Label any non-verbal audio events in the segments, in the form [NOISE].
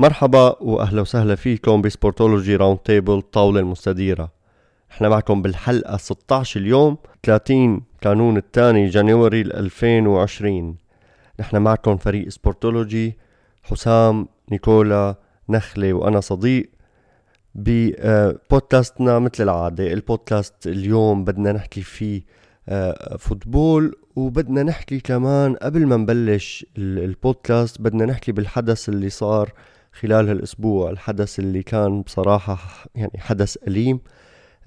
مرحبا وأهلا وسهلا فيكم بسبورتولوجي round table الطاولة المستديرة. إحنا معكم بالحلقة 16 اليوم 30 كانون الثاني January 2020 نحن معكم فريق سبورتولوجي حسام نيكولا نخلة وأنا صديق. ببودكاستنا مثل العادة البودكاست اليوم بدنا نحكي فيه آه، football وبدنا نحكي كمان قبل ما نبلش البودكاست بدنا نحكي بالحدث اللي صار خلال هالأسبوع الحدث اللي كان بصراحة يعني حدث أليم.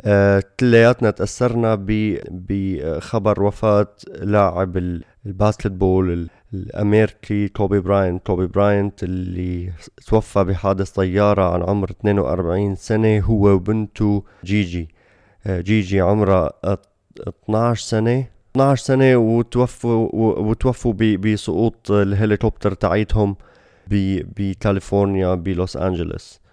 آه، كلياتنا تأثرنا بخبر وفاة لاعب ال basketball الأمريكي كوبي براينت. كوبي براينت اللي توفى بحادث طيارة عن عمر 42 سنة هو وبنته جيجي. آه، جيجي عمرها 12 سنة. 12 سنة وتوفوا وتوفوا بسقوط الهليكوبتر تاعيتهم. بكاليفورنيا بلوس انجلوس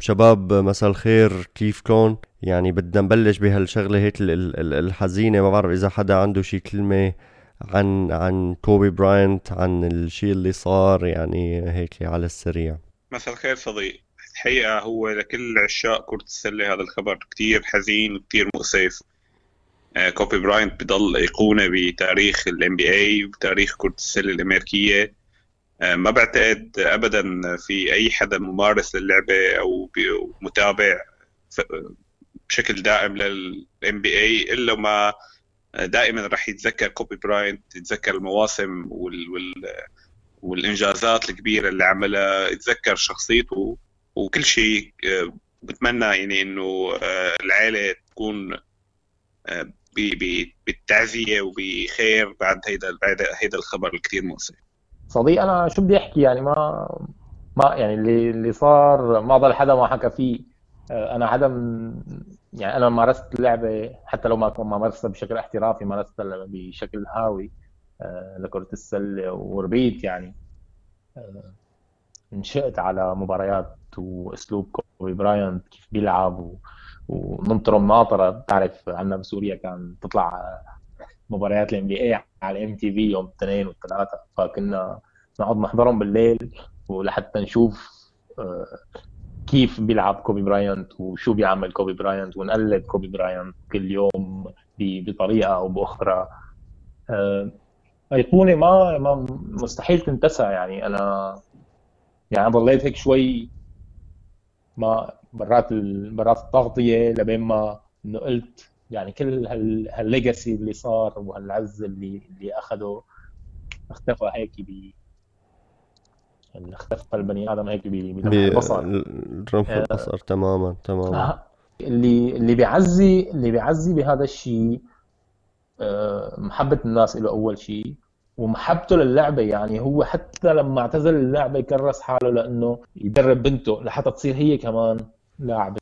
شباب مساء الخير كيفكم يعني بدنا نبلش بهالشغلة هيك الحزينة. ما بعرف إذا حدا عنده شي كلمة عن عن كوبي براينت عن الشيء اللي صار يعني هيك على السريع. مساء الخير صديق. الحقيقة هو لكل عشاق كرة السلة هذا الخبر. كتير حزين وكتير مؤسف. آه، كوبي براينت بضل أيقونة بتاريخ ال NBA وبتاريخ كرة السلة الأمريكية. آه، ما بعتقد ابدا في أي حدا ممارس للعبة أو متابع بشكل دائم لل NBA إلا ما دائما راح يتذكر كوبي براينت يتذكر المواسم وال, وال والإنجازات الكبيرة اللي عملها يتذكر شخصيته وكل شيء آه، بتمنى يعني إنه آه، العائله تكون بالتعزية وبخير بعد هيدا بعد هيدا الخبر الكثير مؤسف صديق أنا شو بدي أحكي؟ يعني ما ما يعني اللي اللي صار ما ضل حدا ما حكى فيه. آه، أنا حدا يعني أنا مارست اللعبة حتى لو ما ما مارستها بشكل احترافي مارستها بشكل هاوي آه، لكرة السلة وربيت يعني. آه، نشأت على مباريات وأسلوب كوبي براينت كيف بيلعب وننطر مناطرة بتعرف عندنا بسوريا كان تطلع مباريات ال NBA على MTV يوم الاثنين والثلاثه فكنا نقعد نحضرهم بالليل ولحتى نشوف آه، كيف بيلعب كوبي برايانت وشو بيعمل كوبي برايانت ونقلد كوبي برايانت كل يوم بطريقة أو بأخرى. آه، أيقونة ما ما مستحيل تنتسى يعني. أنا يعني ضليت هيك شوي ما برات برات التغطية لبين ما إنه قلت يعني كل هالليجاسي اللي صار وهالعز اللي اللي أخذه اختفى هيك ب اختفى البني آدم هيك بلمح البصر رمح آه، البصر تماما تماما. اللي اللي بيعزي اللي بيعزي بهذا الشيء آه، محبة الناس له أول شيء ومحبته للعبة. يعني هو حتى لما اعتزل اللعبة كرس حاله لأنه يدرب بنته لحتى تصير هي كمان لاعبة.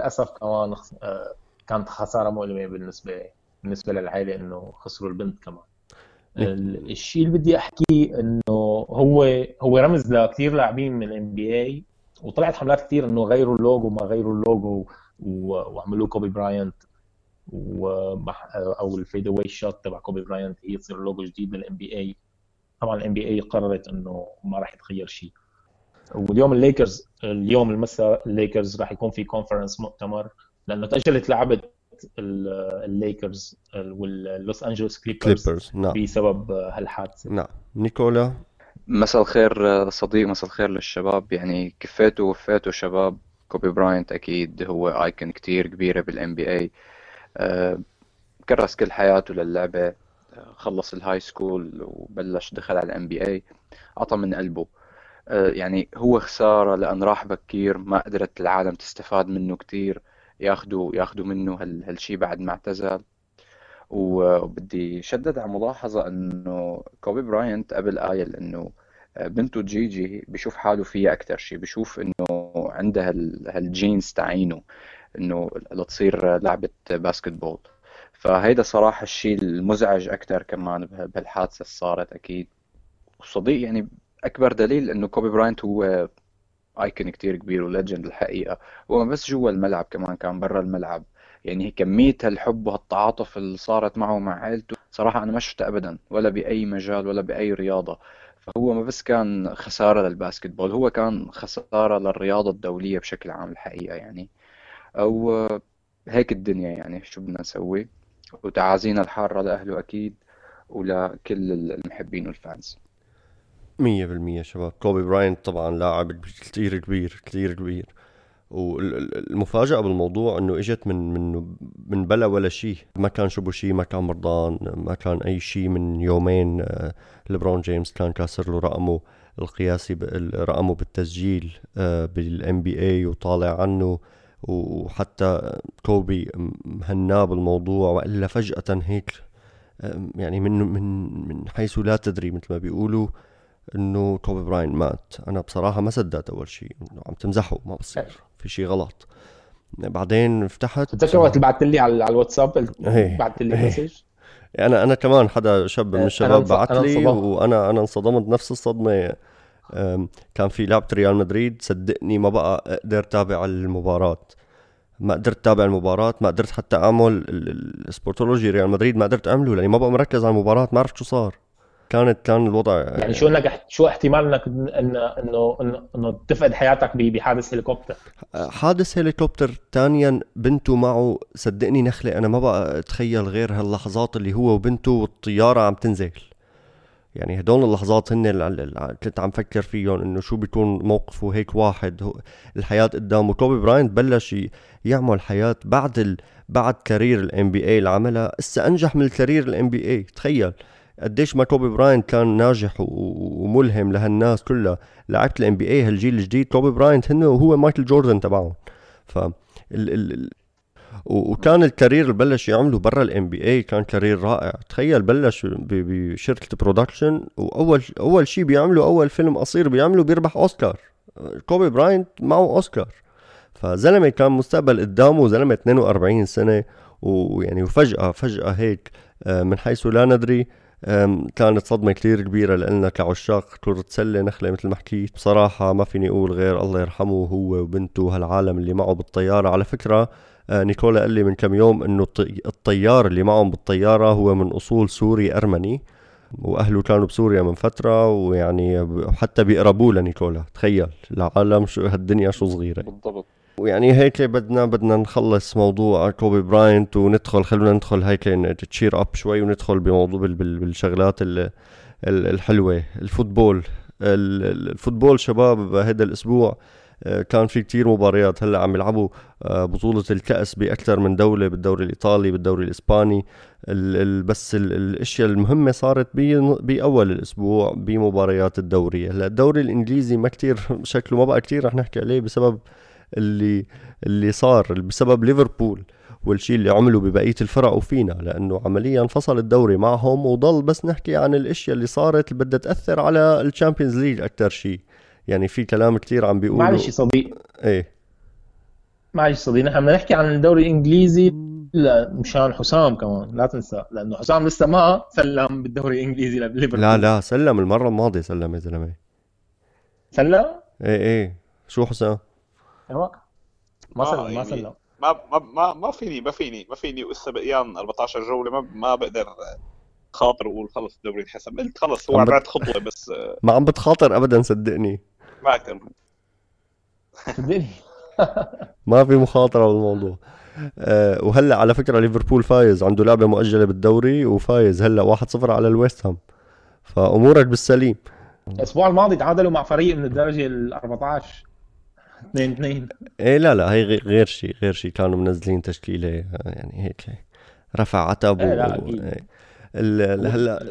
للأسف كمان آه، كانت خسارة مؤلمة بالنسبة بالنسبة للعائلة إنه خسروا البنت كمان. الشيء اللي بدي احكيه إنه هو هو رمز لكثير لاعبين من ال NBA وطلعت حملات كثير إنه غيروا اللوجو ما غيروا اللوجو وعملوا كوبي براينت أو ال fadeaway shot تبع كوبي براينت هي تصير لوجو جديد لل NBA طبعا ال NBA قررت إنه ما راح يتغير شيء واليوم الليكرز اليوم المساء الليكرز راح يكون في conference مؤتمر. لأنه تأجلت لعبة الليكرز واللوس انجلوس كليبرز نعم. بسبب هالحادثة. نعم. نيكولا؟ مساء الخير صديق مساء الخير للشباب. يعني كفيتوا ووفيتوا شباب. كوبي براينت أكيد هو icon كتير كبيرة بال NBA كرس كل حياته للعبة. خلص ال high school وبلش دخل على ال NBA عطى من قلبه. آه، يعني هو خسارة لأن راح بكير ما قدرت العالم تستفاد منه كتير. ياخذوا ياخذوا منه هالشيء بعد ما اعتزل. وبدي شدد على ملاحظة إنه كوبي براينت قبل قايل إنه بنته جيجي بشوف حاله فيها أكثر شيء بشوف إنه عندها هال genes تعينه إنه لتصير لعبة basketball. فهيدا صراحة الشيء المزعج أكثر كمان بهالحادثة اللي صارت أكيد. وصديق يعني أكبر دليل إنه كوبي براينت هو icon كتير كبير و legend الحقيقة. هو بس جوا الملعب كمان كان برا الملعب. يعني كمية هالحب وهالتعاطف اللي صارت معه مع عائلته صراحة أنا ما شفتها أبدا ولا بأي مجال ولا بأي رياضة. فهو ما بس كان خسارة لل basketball هو كان خسارة للرياضة الدولية بشكل عام الحقيقة يعني. أو هيك الدنيا يعني شو بدنا نسوي؟ وتعازينا الحارة لأهله أكيد ولكل المحبين وال fans. مية بالمية شباب. كوبي براينت طبعا لاعب كتير كبير كتير كبير. والمفاجأة بالموضوع إنه إجت من من من بلا ولا شيء. ما كان شبه شيء ما كان مرضان ما كان أي شيء من يومين. آه، لبرون جيمس كان كاسر له رقمه القياسي رقمه بالتسجيل آه، بال NBA وطالع عنه. وحتى كوبي مهناه بالموضوع وإلا فجأة هيك. يعني من من من حيث لا تدري مثل ما بيقولوا. إنه كوبي براينت مات. أنا بصراحة ما صدقت أول شيء عم تمزحوا ما بصير. في شيء غلط. بعدين فتحت تتذكر وقت اللي بعثت لي على الواتساب؟ إيه. بعثت لي message أنا أنا كمان حدا شاب من الشباب بعث لي وأنا أنا انصدمت نفس الصدمة. كان في لعبة ريال مدريد صدقني ما بقى أقدر تابع المباراة. ما قدرت تابع المباراة ما قدرت حتى أعمل ال Sportology ريال مدريد ما قدرت أعمله لأني ما بقى مركز على المباراة ما عرفت شو صار. كانت كان الوضع يعني شو إنك شو احتمال إنك انه انه إنه تفقد حياتك بحادث هليكوبتر؟ حادث هليكوبتر ثانيا بنته معه صدقني نخلة أنا ما بقى أتخيل غير هاللحظات اللي هو وبنته والطيارة عم تنزل. يعني هدول اللحظات هن اللي كنت عم فكر فيهم إنه شو بيكون موقفه هيك واحد. الحياة قدامه. كوبي براينت بلش يعمل حياة بعد ال... بعد career ال NBA اللي عملها. اسا أنجح من ال career ال NBA تخيل. قديش ما كوبي براينت كان ناجح وملهم لهالناس كلها لعبة ال NBA هالجيل الجديد كوبي براينت هن وهو مايكل جوردن تبعهم. ف ال ال وكان ال career اللي بلش يعمله برا ال NBA كان career رائع. تخيل بلش بشركة production وأول أول شيء بيعمله أول فيلم قصير بيعمله بيربح أوسكار. كوبي براينت معه أوسكار. فزلمة كان مستقبل قدامه زلمة 42 سنة ويعني وفجأة فجأة هيك آه، من حيث لا ندري كانت صدمة كتير كبيرة لنا كعشاق. كرة سلة نخلة مثل ما حكيت. بصراحة ما فيني أقول غير الله يرحمه هو وبنته وهالعالم اللي معه بالطيارة. على فكرة آه، نيكولا قال لي من كم يوم إنه الطيار اللي معهم بالطيارة هو من أصول سوري أرمني. وأهله كانوا بسوريا من فترة ويعني حتى بيقربوه لنيكولا. تخيل العالم شو هالدنيا شو صغيرة. بالضبط. ويعني هيك بدنا بدنا نخلص موضوع كوبي براينت وندخل خلونا ندخل هيك cheer up شوي وندخل بموضوع بالشغلات الحلوة. ال football. ال football شباب هذا الأسبوع آه، كان في كتير مباريات هلأ عم يلعبوا آه، بطولة الكأس بأكثر من دولة بالدوري الإيطالي بالدوري الإسباني. بس الأشياء المهمة صارت بأول الأسبوع بمباريات الدوري. هلأ الدوري الإنجليزي ما كتير شكله ما بقى كتير رح نحكي عليه بسبب اللي اللي صار بسبب ليفربول والشيء اللي عمله ببقية الفرق وفينا لأنه عمليا فصل الدوري معهم وضل بس نحكي عن الأشياء اللي صارت اللي بدها تأثر على الشامبيونز ليج أكثر شيء. يعني في كلام كثير عم بيقولوا معلش صديق. إيه. معلش صديق نحن بدنا نحكي عن الدوري الإنجليزي لا مشان حسام كمان لا تنسى لأنه حسام لسه ما سلم بالدوري الإنجليزي لليفربول. لا لا سلم المرة الماضية سلم يا زلمة. سلم؟ إيه إيه. شو حسام؟ أيوه ما سلم ما يعني ما ما ما ما فيني ما فيني ما فيني ولسه بقيان 14 جولة ما ما بقدر خاطر وأقول خلص الدوري انحسب. قلت خلص هو بعد خطوة بس ما عم بتخاطر ابدا صدقني. ما صدقني. [LAUGHS] ما في مخاطرة بالموضوع. أه وهلأ على فكرة ليفربول فايز عنده لعبة مؤجلة بالدوري وفايز. هلأ 1-0 على الويست هام. فأمورك بالسليم. الأسبوع الماضي تعادلوا مع فريق من الدرجة ال 14 2 2 إيه لا لا هي غير شيء غير شيء كانوا منزلين تشكيلة يعني هيك رفع عتب إيه لا أكيد. إيه. هلا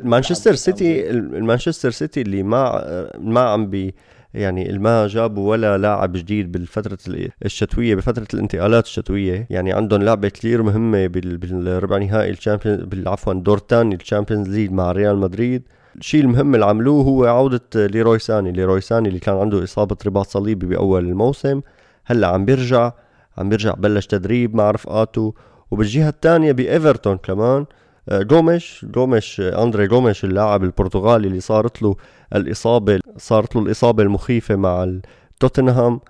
مانشستر سيتي المانشستر سيتي اللي ما ما عم بي يعني ما جابوا ولا لاعب جديد بالفترة الشتوية بفترة الانتقالات الشتوية. يعني عندهم لعبة كثير مهمة بالربع نهائي الشامبيونز عفوا دور ثاني الشامبيونز ليج مع ريال مدريد. الشيء المهم اللي عملوه هو عودة ليروي ساني. ليروي ساني اللي كان عنده إصابة رباط صليبي بأول الموسم هلأ عم بيرجع عم بيرجع بلش تدريب مع رفقاته. وبالجهة الثانية بإيفرتون كمان جوميش جوميش أندري جوميش اللاعب البرتغالي اللي صارت له الإصابة صارت له الإصابة المخيفة مع توتنهام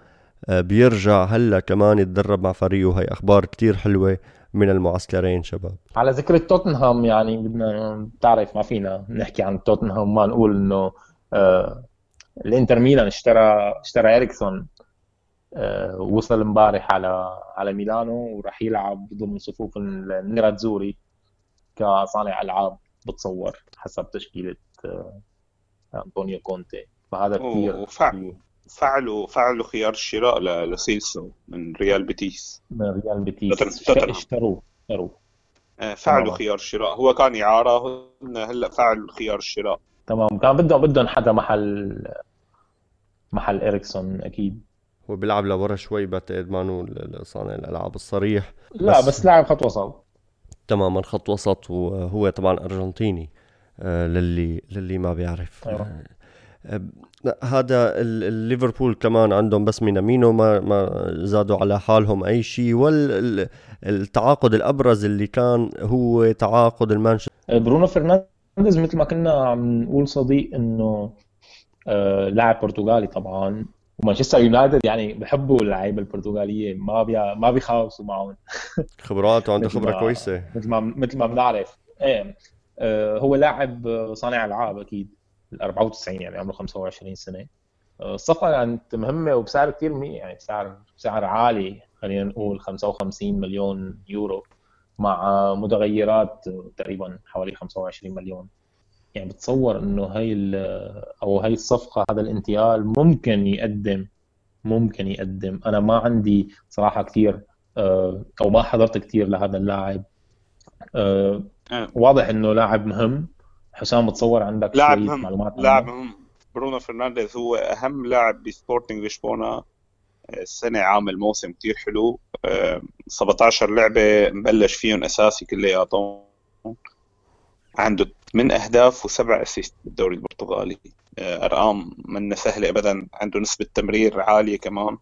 آه، بيرجع هلأ كمان يتدرب مع فريقه. هي أخبار كتير حلوة. من المعسكرين شباب. على ذكر توتنهام يعني بدنا بتعرف ما فينا نحكي عن توتنهام ما نقول إنه آه الإنتر ميلان اشترى اشترى اريكسون آه وصل امبارح على على ميلانو وراح يلعب ضمن صفوف النيراتزوري كصانع ألعاب بتصور حسب تشكيلة آه أنطونيو كونتي. فهذا كثير فعلوا فعلوا خيار الشراء لسيلسو من ريال بيتيس. من ريال بيتيس. اشتروه اشتروه آه، فعلوا خيار الشراء. هو كان اعاره هلا فعلوا خيار الشراء. تمام. كان بدهم بدهم حدا محل محل اريكسون أكيد. هو بيلعب لورا شوي بعتقد مانو صانع الألعاب الصريح. لا بس, بس لاعب خط وسط. تماما خط وسط وهو طبعا أرجنتيني آه، للي للي ما بيعرف. أيوة. هذا الليفربول كمان عندهم بس مينامينو ما ما زادوا على حالهم أي شيء. والتعاقد الأبرز اللي كان هو تعاقد المانشستر برونو فرنانديز مثل ما كنا عم نقول صديق إنه آه لاعب برتغالي طبعا. ومانشستر يونايتد يعني بحبوا اللعيبة البرتغالية ما بي ما بيخاوسوا معهم. [LAUGHS] خبرات وعنده خبرة كويسة. مثل ما مثل ما بنعرف. إيه آه هو لاعب صانع ألعاب أكيد. ال 94 يعني عمره 25 سنة. آه، الصفقه كانت مهمة وبسعر كثير يعني بسعر بسعر عالي خلينا نقول 55 مليون يورو مع متغيرات تقريبا حوالي 25 مليون. يعني بتصور إنه هاي أو هاي الصفقة هذا الانتقال ممكن يقدم ممكن يقدم. أنا ما عندي صراحة كثير آه، أو ما حضرت كثير لهذا اللاعب. آه، واضح إنه لاعب مهم. حسام بتصور عندك لاعب مهم. معلومات لاعب مهم. برونو فرنانديز هو أهم لاعب بسبورتنج لشبونه السنة عامل موسم كتير حلو. 17 آه، لعبة مبلش فيهم أساسي كلياتهم. عنده ثمن أهداف وسبع assist بالدوري البرتغالي. آه، أرقام من سهلة ابدا. عنده نسبة تمرير عالية كمان.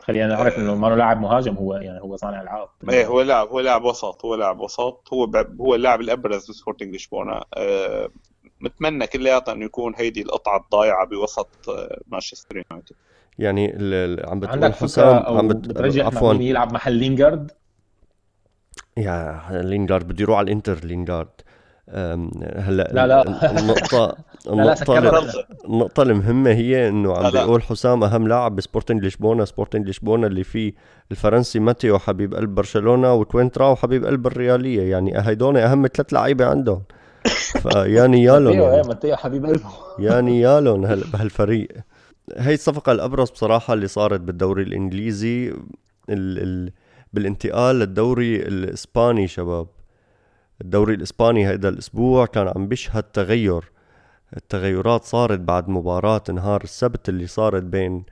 خلينا نعرف إنه ما لاعب مهاجم هو يعني هو صانع العاب. إيه هو لاعب هو لاعب وسط هو لاعب وسط. هو هو اللاعب الأبرز لسبورتنج لشبونة. أه متمنى كلياتنا إنه يكون هيدي القطعة الضايعة بوسط آه، مانشستر يونايتد. يعني عم بتقول حسام عم بترجح عفوا. يلعب محل لينجارد؟ إيه لينجارد بده يروح على الإنتر لينجارد. هلأ لا لا. النقطة [LAUGHS] النقطة النقطة المهمة هي إنه عم بيقول حسام أهم لاعب بسبورتنج لشبونة سبورتنج لشبونة اللي فيه الفرنسي ماتيو حبيب قلب برشلونة وكوينتراو وحبيب قلب الريالية. يعني هيدول أهم ثلاث لعيبة عندهم. [LAUGHS] فيا نيالهم يعني. ماتيو حبيب قلبه يا نيالهم بهالفريق. هي الصفقة الأبرز بصراحة اللي صارت بالدوري الإنجليزي ال ال بالانتقال للدوري الإسباني شباب. الدوري الإسباني هيدا الأسبوع كان عم بيشهد تغير. التغيرات صارت بعد مباراة نهار السبت اللي صارت بين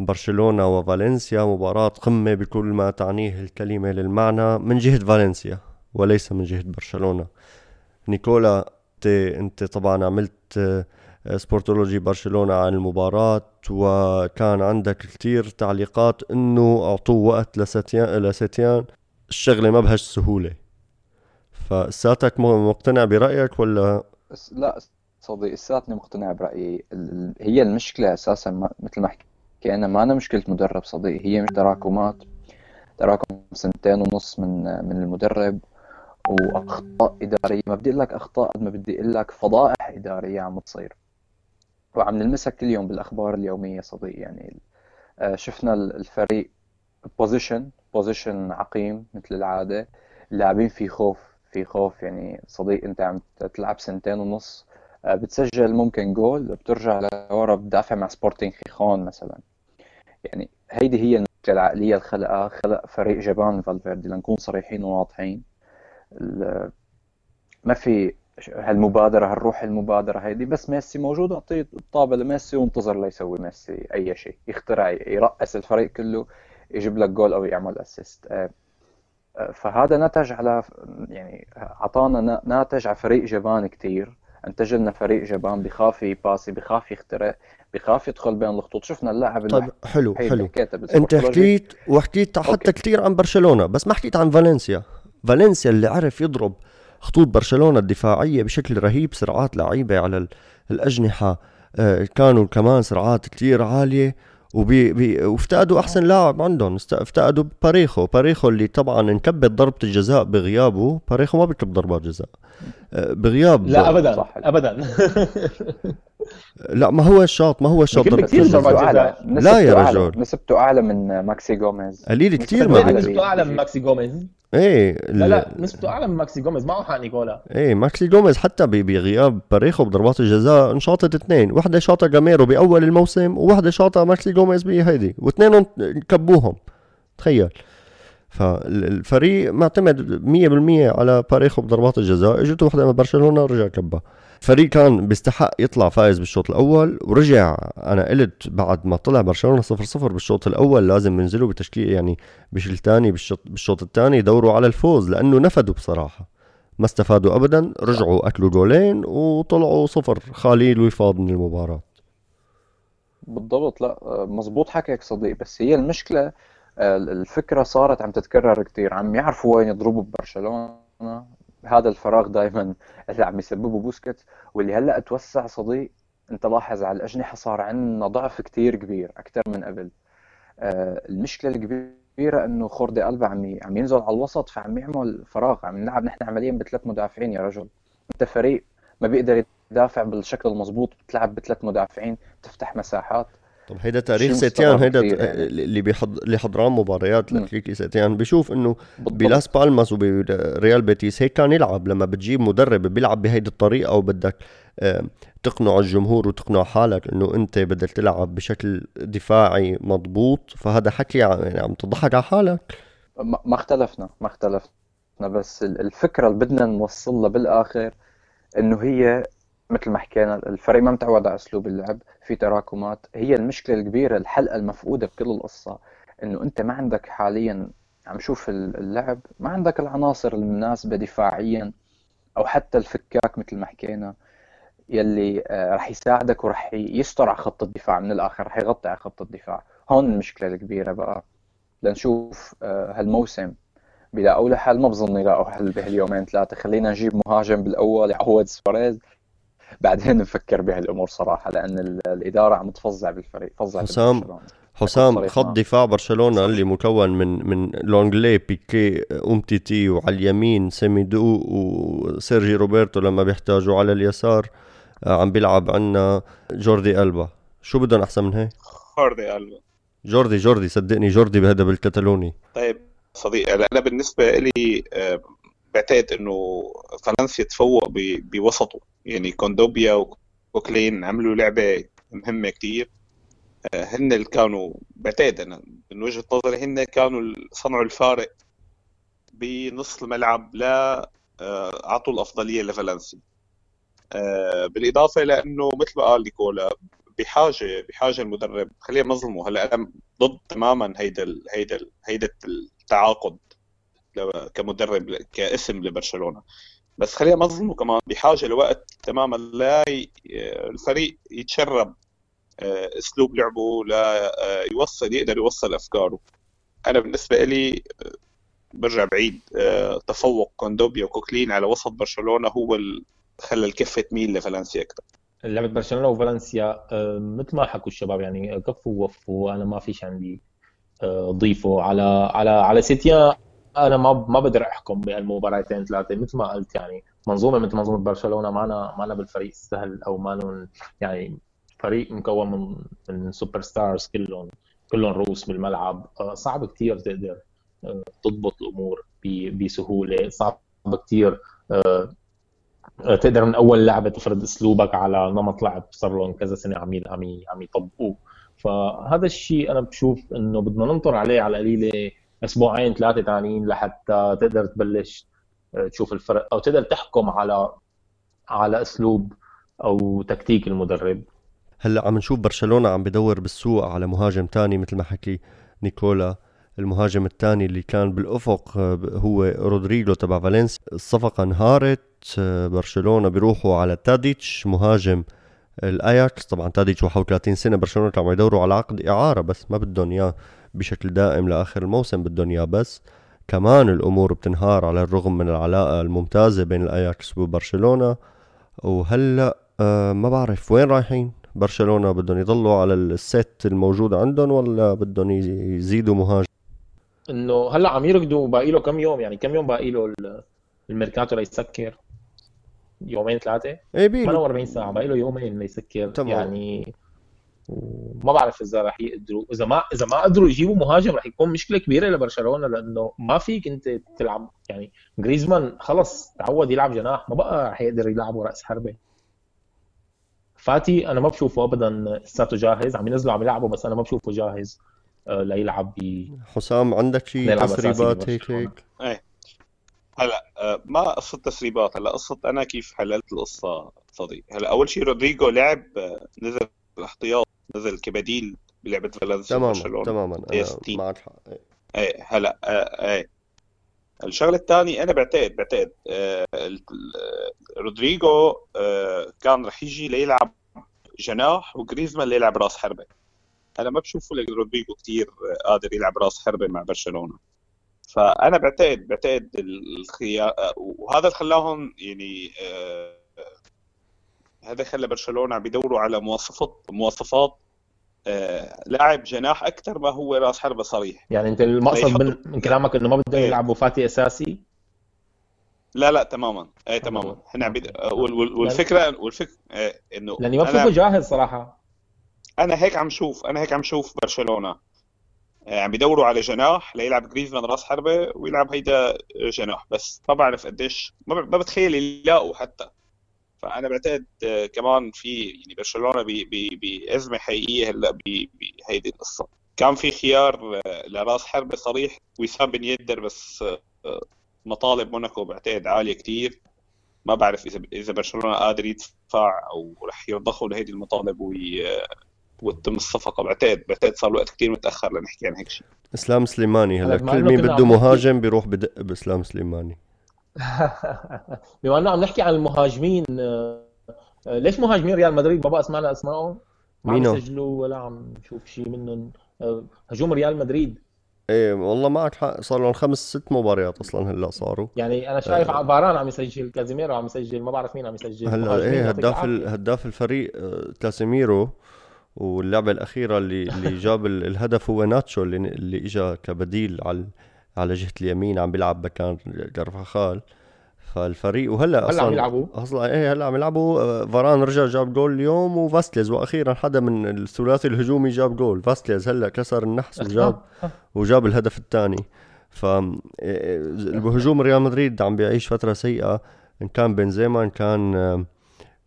برشلونة وفالنسيا مباراة قمة بكل ما تعنيه الكلمة للمعنى من جهة فالنسيا وليس من جهة برشلونة. نيكولا انت, طبعا عملت آه، سبورتولوجي برشلونة عن المباراة وكان عندك كتير تعليقات إنه أعطوه وقت لستيان لستيان. الشغلة ما بهاش سهولة. فساتك مقتنع برأيك ولا؟ لا صديقي لساتني مقتنع برأيي. هي المشكلة أساسا مثل ما حكينا ما أنا مشكلة مدرب صديقي هي مش تراكمات. تراكم سنتين ونص من من المدرب. وأخطاء إدارية. ما بدي أقول لك أخطاء قد ما بدي أقول لك فضائح إدارية عم تصير. وعم نلمسها كل يوم بالأخبار اليومية صديقي يعني آه، شفنا الفريق possession possession عقيم مثل العادة. اللاعبين في خوف في خوف. يعني صديق أنت عم تلعب سنتين ونص. بتسجل ممكن جول بترجع لورا بتدافع مع سبورتينغ خيخون مثلا. يعني هيدي هي المشكلة العقلية الخلقة خلق فريق جبان فالفيردي لنكون صريحين وواضحين. ما في هالمبادرة هالروح المبادرة هيدي بس ميسي موجود أعطيه الطابة لميسي وانتظر ليسوي ميسي أي شيء. يخترع يرأس الفريق كله يجيب لك جول أو يعمل assist آه، فهذا نتج على يعني أعطانا ناتج على فريق جبان كثير انتج لنا فريق جبان بخاف يباصي بخاف يخترق بخاف يدخل بين الخطوط. شفنا اللاعب طيب حلو حلو. أنت حكيت وحكيت حتى كثير عن برشلونة بس ما حكيت عن فالنسيا. فالنسيا اللي عرف يضرب خطوط برشلونة الدفاعية بشكل رهيب سرعات لعيبة على الأجنحة آه، كانوا كمان سرعات كثير عالية وبي بي وافتقدوا أحسن لاعب عندهم. افتقدوا باريخو. باريخو اللي طبعا انكبت ضربة الجزاء بغيابه. باريخو ما بيكب ضربات جزاء. بغياب لا ابدا صح. ابدا [LAUGHS] لا ما هو الشاط ما هو الشاط ضربة أعلى. جزاء. لا يا. رجل. نسبته أعلى من ماكسي جوميز قليل نسبته ما نسبته أعلى من ماكسي جوميز إيه لا لا نسبته أعلى من ماكسي جوميز معه حق نيكولا إيه ماكسي جوميز حتى بغياب باريخو بضربات الجزاء انشاطت اثنين وحدة شاطها جاميرو بأول الموسم وواحده شاطها ماكسي جوميز بهيدي واثنينهم كبوهم تخيل فالفريق معتمد 100% على باريخو بضربات الجزاء. اجته وحدة من برشلونة ورجع كبها فريق كان بيستحق يطلع فايز بالشوط الأول ورجع. أنا قلت بعد ما طلع برشلونة 0-0 بالشوط الأول لازم ينزلوا بتشكيل يعني بشكل ثاني بالشوط بالشوط الثاني يدوروا على الفوز لأنه نفدوا بصراحة. ما استفادوا ابدا رجعوا أكلوا جولين وطلعوا صفر. خالي وفاض من المباراة. بالضبط لا مزبوط حكيك صديق بس هي المشكلة الفكرة صارت عم تتكرر كتير. عم يعرفوا وين يضربوا ببرشلونة. هذا الفراغ دائما اللي عم يسببه بوسكيتس. واللي هلأ توسع صديق انت لاحظ على الأجنحة صار عندنا ضعف كتير كبير أكثر من قبل. آه، المشكلة الكبيرة إنه خوردي ألبا عم عم ينزل على الوسط فعم يعمل فراغ. عم نلعب نحن عمليا بثلاث مدافعين يا رجل. أنت فريق ما بيقدر يدافع بالشكل المضبوط بتلعب بثلاث مدافعين تفتح مساحات. طب هيدا تاريخ سيتيان هيدا كتير يعني. اللي بيحض اللي حضران مباريات. لاتليتي سيتيان بيشوف إنه بلاس بالماس وبريال بيتيس هيك كان يلعب. لما بتجيب مدرب بيلعب بهيدي الطريقة وبدك تقنع الجمهور وتقنع حالك إنه أنت بدك تلعب بشكل دفاعي مضبوط. فهذا حكي يعني عم تضحك على حالك. ما اختلفنا ما اختلفنا. بس ال- الفكرة اللي بدنا نوصلها بالآخر إنه هي مثل ما حكينا الفريق ما متعود على أسلوب اللعب في تراكمات. هي المشكلة الكبيرة الحلقة المفقودة بكل القصة إنه أنت ما عندك حاليا عم شوف ال- اللعب ما عندك العناصر المناسبة دفاعيا أو حتى الفكاك مثل ما حكينا يلي آه، رح يساعدك ورح يستر على خط الدفاع من الآخر رح يغطي على خط الدفاع. هون المشكلة الكبيرة بقى. لنشوف آه، هالموسم بيلاقوا له حل ما بظن يلاقوا حل بهاليومين ثلاثة. خلينا نجيب مهاجم بالأول يعوض سواريز. بعدين نفكر بهالأمور صراحة لأن ال- الإدارة عم تفظع بالفريق فظع حسام، حسام خط. دفاع برشلونة اللي مكون من من لونجليه بيكي أمتيتي وعلى اليمين سيميدو وسيرجي روبرتو لما بيحتاجوا على اليسار آه، عم بيلعب عنا جوردي ألبا. شو بدهم أحسن من هيك خوردي ألبا. جوردي جوردي صدقني جوردي بهذا بالكتالوني طيب صديقي أنا بالنسبة لي آه، بعتقد إنه فالنسيا تفوق بوسطه. يعني كوندوبيا وكوكلين عملوا لعبة مهمة كتير. آه، هن اللي كانوا بعتقد أنا من وجهة نظري هن كانوا صنعوا الفارق بنص الملعب لا آه، أعطوا الأفضلية لفالنسيا. آه، بالإضافة لأنه مثل ما قال نيكولا بحاجة بحاجة المدرب. خلينا نظلمه. هلا أنا ضد تماما هيدا هيدا هيدا التعاقد كمدرب كاسم لبرشلونة. بس خلينا ما نظلمه كمان. بحاجة لوقت تماما. لا ي- الفريق يتشرب آه، أسلوب لعبه لا آه، يوصل يقدر يوصل أفكاره. أنا بالنسبة لي آه، برجع بعيد. تفوق كوندوبيا وكوكلين على وسط برشلونة هو ال- خلى الكفة تميل لفالنسيا أكثر لعبة برشلونة وفالنسيا مثل ما حكوا الشباب يعني كفوا ووفوا أنا ما فيش عندي ضيفه. على على على سيتيا أنا ما ما بقدر أحكم بهالمباراتين ثلاثة مثل ما قلت يعني منظومة مثل منظومة برشلونة معنا معنا بالفريق السهل أو ما يعني فريق مكون من من super stars كلهم كلهم رؤوس بالملعب. آه، صعب كثير تقدر آه، تضبط الأمور بسهولة. صعب كثير تقدر من أول لعبة تفرض أسلوبك على نمط لعب صار لهم كذا سنة عم عم عم يطبقوه. فهذا الشيء أنا بشوف إنه بدنا ننطر عليه على القليله أسبوعين ثلاثة ثانيين لحتى تقدر تبلش آه، تشوف الفرق أو تقدر تحكم على على أسلوب أو تكتيك المدرب. هلأ عم نشوف برشلونة عم بدور بالسوق على مهاجم تاني مثل ما حكي نيكولا. المهاجم الثاني اللي كان بالأفق آه، هو رودريجو تبع فالنسيا. الصفقه انهارت آه، برشلونة بيروحوا على تاديتش مهاجم الأياكس. طبعا تاديتش 31 سنة برشلونة كانوا عم يدوروا على عقد إعارة بس ما بدهم إياه. بشكل دائم لآخر الموسم بدهم اياه بس كمان الأمور بتنهار على الرغم من العلاقة الممتازة بين الأياكس وبرشلونة. وهلأ آه ما بعرف وين رايحين؟ برشلونة بدهم يضلوا على الست الموجود عندهم ولا بدهم يزيدوا مهاجم؟ إنه هلأ عم يركضوا باقي له كم يوم يعني كم يوم باقي له الميركاتو ليسكر؟ يومين ثلاثة؟ إيه بيلو 48 ساعة باقي له يومين ليسكر تمام. يعني وما بعرف إذا رح يقدروا إذا ما إذا ما قدروا يجيبوا مهاجم رح يكون مشكلة كبيرة لبرشلونة لأنه ما فيك أنت تلعب يعني جريزمان خلص تعود يلعب جناح ما بقى رح يقدر يلعبه رأس حربة. فاتي أنا ما بشوفه ابدا لساته جاهز عم ينزلوا عم يلعبوا بس أنا ما بشوفه جاهز آه، ليلعب ب حسام عندك شيء تسريبات هيك. هيك؟ هلأ آه، ما قصة تسريبات هلأ قصة أنا كيف حللت القصة صديق؟ هلأ أول شيء رودريجو لعب آه، نزل احتياط نزل كبديل بلعبة فالنسيا تماما برشلونة تماما أنا نسيت. معك حق. إيه. إيه هلا آه، إيه. الشغلة الثانية أنا بعتقد بعتقد آه، رودريجو آه، كان رح يجي ليلعب جناح وجريزمان ليلعب راس حربة. أنا ما بشوفه رودريجو كثير قادر يلعب راس حربة مع برشلونة. فأنا بعتقد بعتقد الخيار آه، وهذا اللي خلاهم يعني آه، هذا خلى برشلونة عم بيدوروا على مواصفات مواصفات آه، لاعب جناح أكثر ما هو راس حربة صريح. يعني أنت المقصد ليحطوا- من, من كلامك إنه ما بدهم إيه. يلعبوا فاتي أساسي؟ لا لا تماما. اي تماماً. إحنا عم بيد... وال- وال- والفكرة والفكرة إيه، إنه لاني ما بشوفه جاهز صراحة. أنا هيك عم شوف أنا هيك عم شوف برشلونة. آه، عم بيدوروا على جناح ليلعب جريزمان راس حربة ويلعب هيدا جناح. بس ما بعرف قديش ما بتخيل يلاقوا حتى. فأنا بعتقد آه، كمان في يعني برشلونة بأزمة حقيقية هلأ ب- بهيدي القصة. كان في خيار آه، لرأس حربة صريح وسام بن يدر بس آه، مطالب موناكو بعتقد عالية كتير. ما بعرف إذا إذا برشلونة قادر يدفع أو رح يرضخوا لهيدي المطالب وي... وتتم الصفقة. بعتقد بعتقد صار الوقت كثير متأخر لنحكي عن هيك شيء. إسلام سليماني هلأ كل مين بده مهاجم بيروح بدق بإسلام سليماني. [LAUGHS] بما انه عم نحكي عن المهاجمين آه، آه، ليش مهاجمين ريال مدريد؟ ما بقى سمعنا أسمائهم؟ ما عم؟ يسجلوا ولا عم نشوف شيء منهم. آه، هجوم ريال مدريد. إيه والله معك حق صار لهم خمس ست مباريات أصلا هلأ صاروا. يعني أنا شايف فاران عم يسجل كازيميرو عم يسجل ما بعرف مين عم يسجل. هلأ إيه هداف. هداف الفريق آه، كاسيميرو واللعبة الأخيرة اللي اللي [LAUGHS] جاب ال- الهدف هو ناتشو اللي اللي اجى كبديل على على جهة اليمين عم بيلعب مكان كارفاخال فالفريق وهلا هلا عم يلعبوا. أصلا إيه هلا عم يلعبوا. آه، فاران رجع جاب جول اليوم وفاسكيز وأخيرا حدا من الثلاثي الهجومي جاب جول. فاسكيز هلا كسر النحس وجاب وجاب الهدف الثاني. ف إيه، بهجوم ريال مدريد عم بيعيش فترة سيئة. إن كان بنزيما إن كان آه،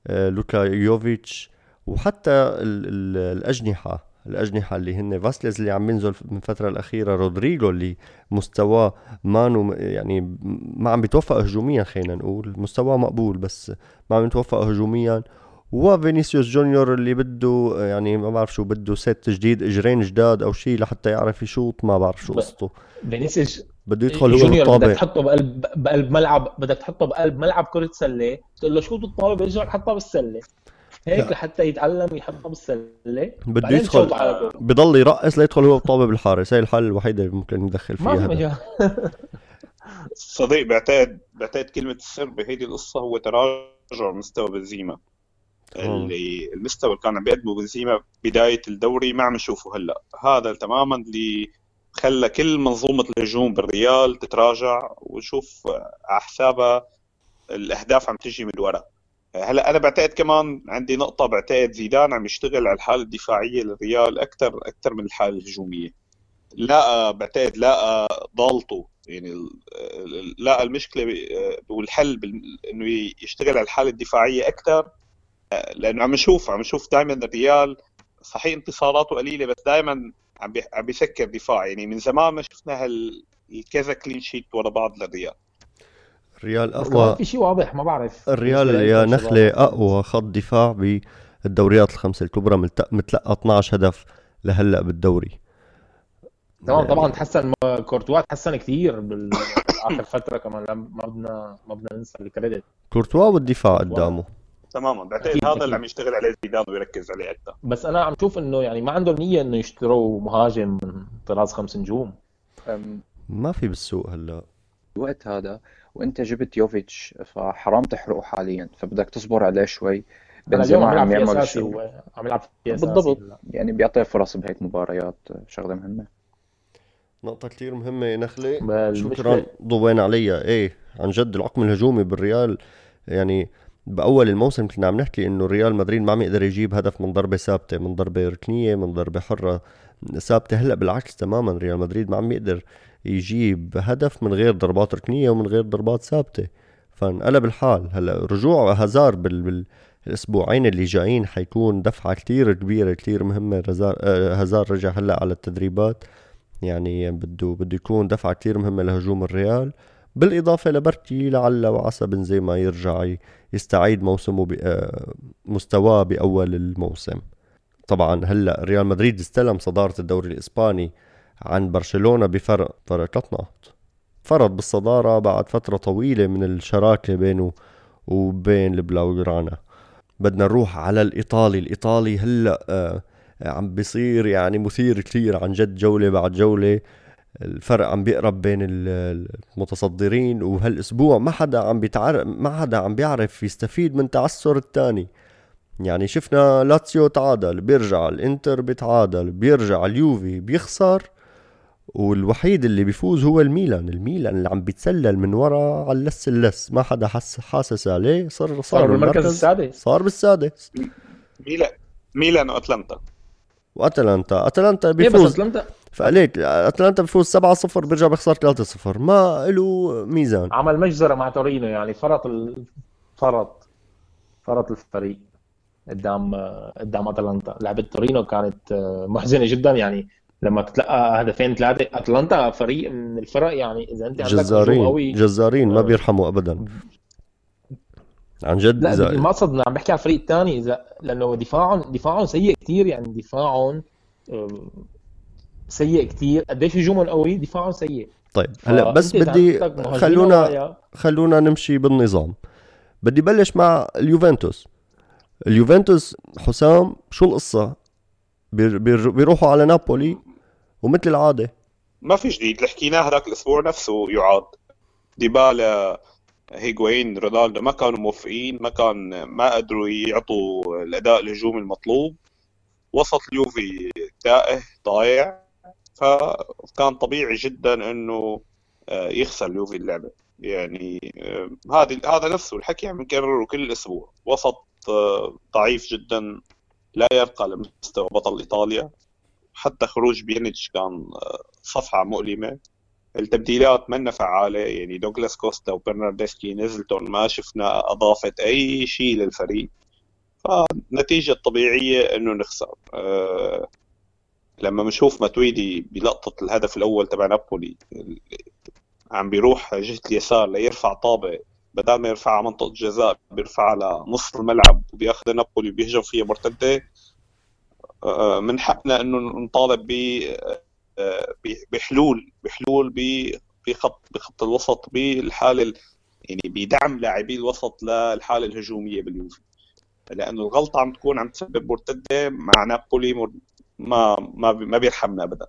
آه، لوكا يوفيتش وحتى ال ال الأجنحة. الأجنحة اللي هن فاسكيز اللي عم ينزل من الفترة الأخيرة رودريجو اللي مستواه مانو يعني ما عم بيتوفق هجوميا خلينا نقول. مستواه مقبول بس ما عم يتوفق هجوميا. وفينيسيوس جونيور اللي بده يعني ما بعرف شو بده ست جديد اجرين جداد أو شيء لحتى يعرف يشوط ما بعرف شو قصته. فينيسيوس بده يدخل هو جونيور بدك تحطه بقلب بقلب ملعب بدك تحطه بقلب ملعب كرة سلة تقول له شوط الطابة بيرجع يحطها بالسلة. هيك. لحتى يتعلم يحطها بالسلة بده يدخل بضل يرقص ليدخل هو بالطابة بالحارس. هي الحل الوحيدة اللي ممكن ندخل ما فيها في هذا. مجال. صديق بعتقد بعتقد كلمة السر بهيدي القصة هو تراجع مستوى بنزيما. اللي المستوى اللي كان عم بيقدمه بنزيما بداية الدوري ما عم نشوفه هلأ. هذا تماما اللي خلى كل منظومة الهجوم بالريال تتراجع ونشوف على حسابها الأهداف عم تجي من الوراء هلا أنا بعتقد كمان عندي نقطة بعتقد زيدان عم يشتغل على الحالة الدفاعية للريال أكثر أكثر من الحالة الهجومية. لا بعتقد لا ضالته يعني لا المشكلة والحل إنه يشتغل على الحالة الدفاعية أكثر لأنه عم نشوف عم نشوف دائما الريال صحيح انتصاراته قليلة بس دائما عم عم بيسكر دفاع. يعني من زمان ما شفنا هال الكذا clean sheet ورا بعض للريال. الريال أقوى في شيء واضح ما بعرف. الريال يا شباب. أقوى خط دفاع بالدوريات الخمسة الكبرى متلقى 12 هدف لهلأ بالدوري. تمام يعني طبعا تحسن ما- كورتوا تحسن كثير باخر فترة كمان ما بدنا ما بدنا ننسى ال credit. كورتوا والدفاع قدامه. تماما. بعتقد أكيد، هذا أكيد. اللي عم يشتغل عليه زيدان ويركز عليه أكثر. بس أنا عم شوف إنه يعني ما عندهم نيه إنه يشتروا مهاجم من طراز خمس نجوم. ما في بالسوق هلأ. الوقت هذا وانت جبت يوفيتش فحرام تحرقه حاليا فبدك تصبر عليه شوي. بنزيما عم يعمل أساسي وعم يلعب بالضبط. يعني بيعطي فرص بهيك مباريات شغلة مهمة. نقطة كثير مهمة نخلة شكرا ضوينا عليها إيه عن جد العقم الهجومي بالريال يعني بأول الموسم كنا عم نحكي إنه ريال مدريد ما عم يقدر يجيب هدف من ضربة ثابتة من ضربة ركنية من ضربة حرة ثابتة. هلأ بالعكس تماما ريال مدريد ما عم يقدر يجيب هدف من غير ضربات ركنية ومن غير ضربات ثابتة. فانقلب الحال. هلا رجوع هازار بال, بالأسبوعين اللي جايين حيكون دفعة كتير كبيرة كتير مهمة. آه، هازار رجع هلا على التدريبات. يعني بده بده يكون دفعة كتير مهمة لهجوم الريال. بالإضافة لبركي لعل وعسى بنزيما يرجع يستعيد موسمه آه، مستواه بأول الموسم. طبعا هلا ريال مدريد استلم صدارة الدوري الإسباني. عن برشلونة بفرق فرق ثلاث نقط فرض بالصدارة بعد فترة طويلة من الشراكة بينه وبين البلاوغرانا بدنا نروح على الإيطالي. الإيطالي هلأ آه عم بيصير يعني مثير كثير عن جد جولة بعد جولة. الفرق عم بيقرب بين المتصدرين وهالأسبوع ما حدا عم بيتعرف ما حدا عم بيعرف يستفيد من تعثر الثاني. يعني شفنا لاتسيو تعادل بيرجع الإنتر بيتعادل بيرجع اليوفي بيخسر. والوحيد اللي بيفوز هو الميلان. الميلان اللي عم بيتسلل من ورا على اللس اللس. ما حدا حس حاسس عليه. صار صار, صار بالمركز السادس. صار بالسادس. ميلان. ميلان وأتلانتا. وأتلانتا. أتلانتا بيفوز بس أتلانتا. فقلت أتلانتا بفوز 7-0 بيرجع بيخسر 3-0 ما له ميزان. عمل مجزرة مع تورينو يعني فرط ال... فرط. فرط الفريق قدام قدام أتلانتا. لعبة تورينو كانت محزنة جدا. يعني لما تتلقى هدفين ثلاثة أتلانتا فريق من الفرق يعني إذا أنت عندك جزارين قوي. جزارين ما. بيرحموا ابدا. عن جد لا إذا... المقصد عم بحكي على الفريق الثاني إذا لأنه دفاعهم دفاعهم سيء كثير يعني دفاعهم سيء كثير قديش هجومهم قوي؟ دفاعهم سيء. طيب هلأ بس بدي خلونا خلونا نمشي بالنظام. بدي بلش مع اليوفنتوس. اليوفنتوس حسام شو القصة؟ بيروحوا على نابولي ومثل العادة. ما في جديد. اللي حكيناه هذاك الأسبوع نفسه يعاد. ديبالا هيغوين رونالدو ما كانوا موفقين ما كان ما قدروا يعطوا الأداء الهجومي المطلوب. وسط اليوفي تائه ضايع. فكان طبيعي جدا إنه آه، يخسر اليوفي اللعبة. يعني هذا هذا نفسه الحكي عم نكرره كل أسبوع وسط آه، ضعيف جدا لا يرقى لمستوى بطل إيطاليا. حتى خروج بيانيتش كان آه، صفحة مؤلمة. التبديلات منا فعالة يعني دوغلاس كوستا وبرناردسكي نزلتون ما شفنا اضافت أي شيء للفريق. فالنتيجه الطبيعيه إنه نخسر. أه لما بنشوف ماتويدي بلقطة الهدف الأول تبع نابولي عم بيروح جهة اليسار ليرفع طابة. بدل ما يرفعها منطقة جزاء بيرفعها لنص الملعب وبياخذ نابولي وبيهجم فيها مرتدة. آه، من حقنا إنه نطالب آه، بحلول بحلول بخط بخط الوسط بالحالة يعني بدعم لاعبي الوسط للحالة الهجومية باليوفي. لأنه الغلطة عم تكون عم تسبب مرتدة مع نابولي ما ما ما بيرحمنا ابدا.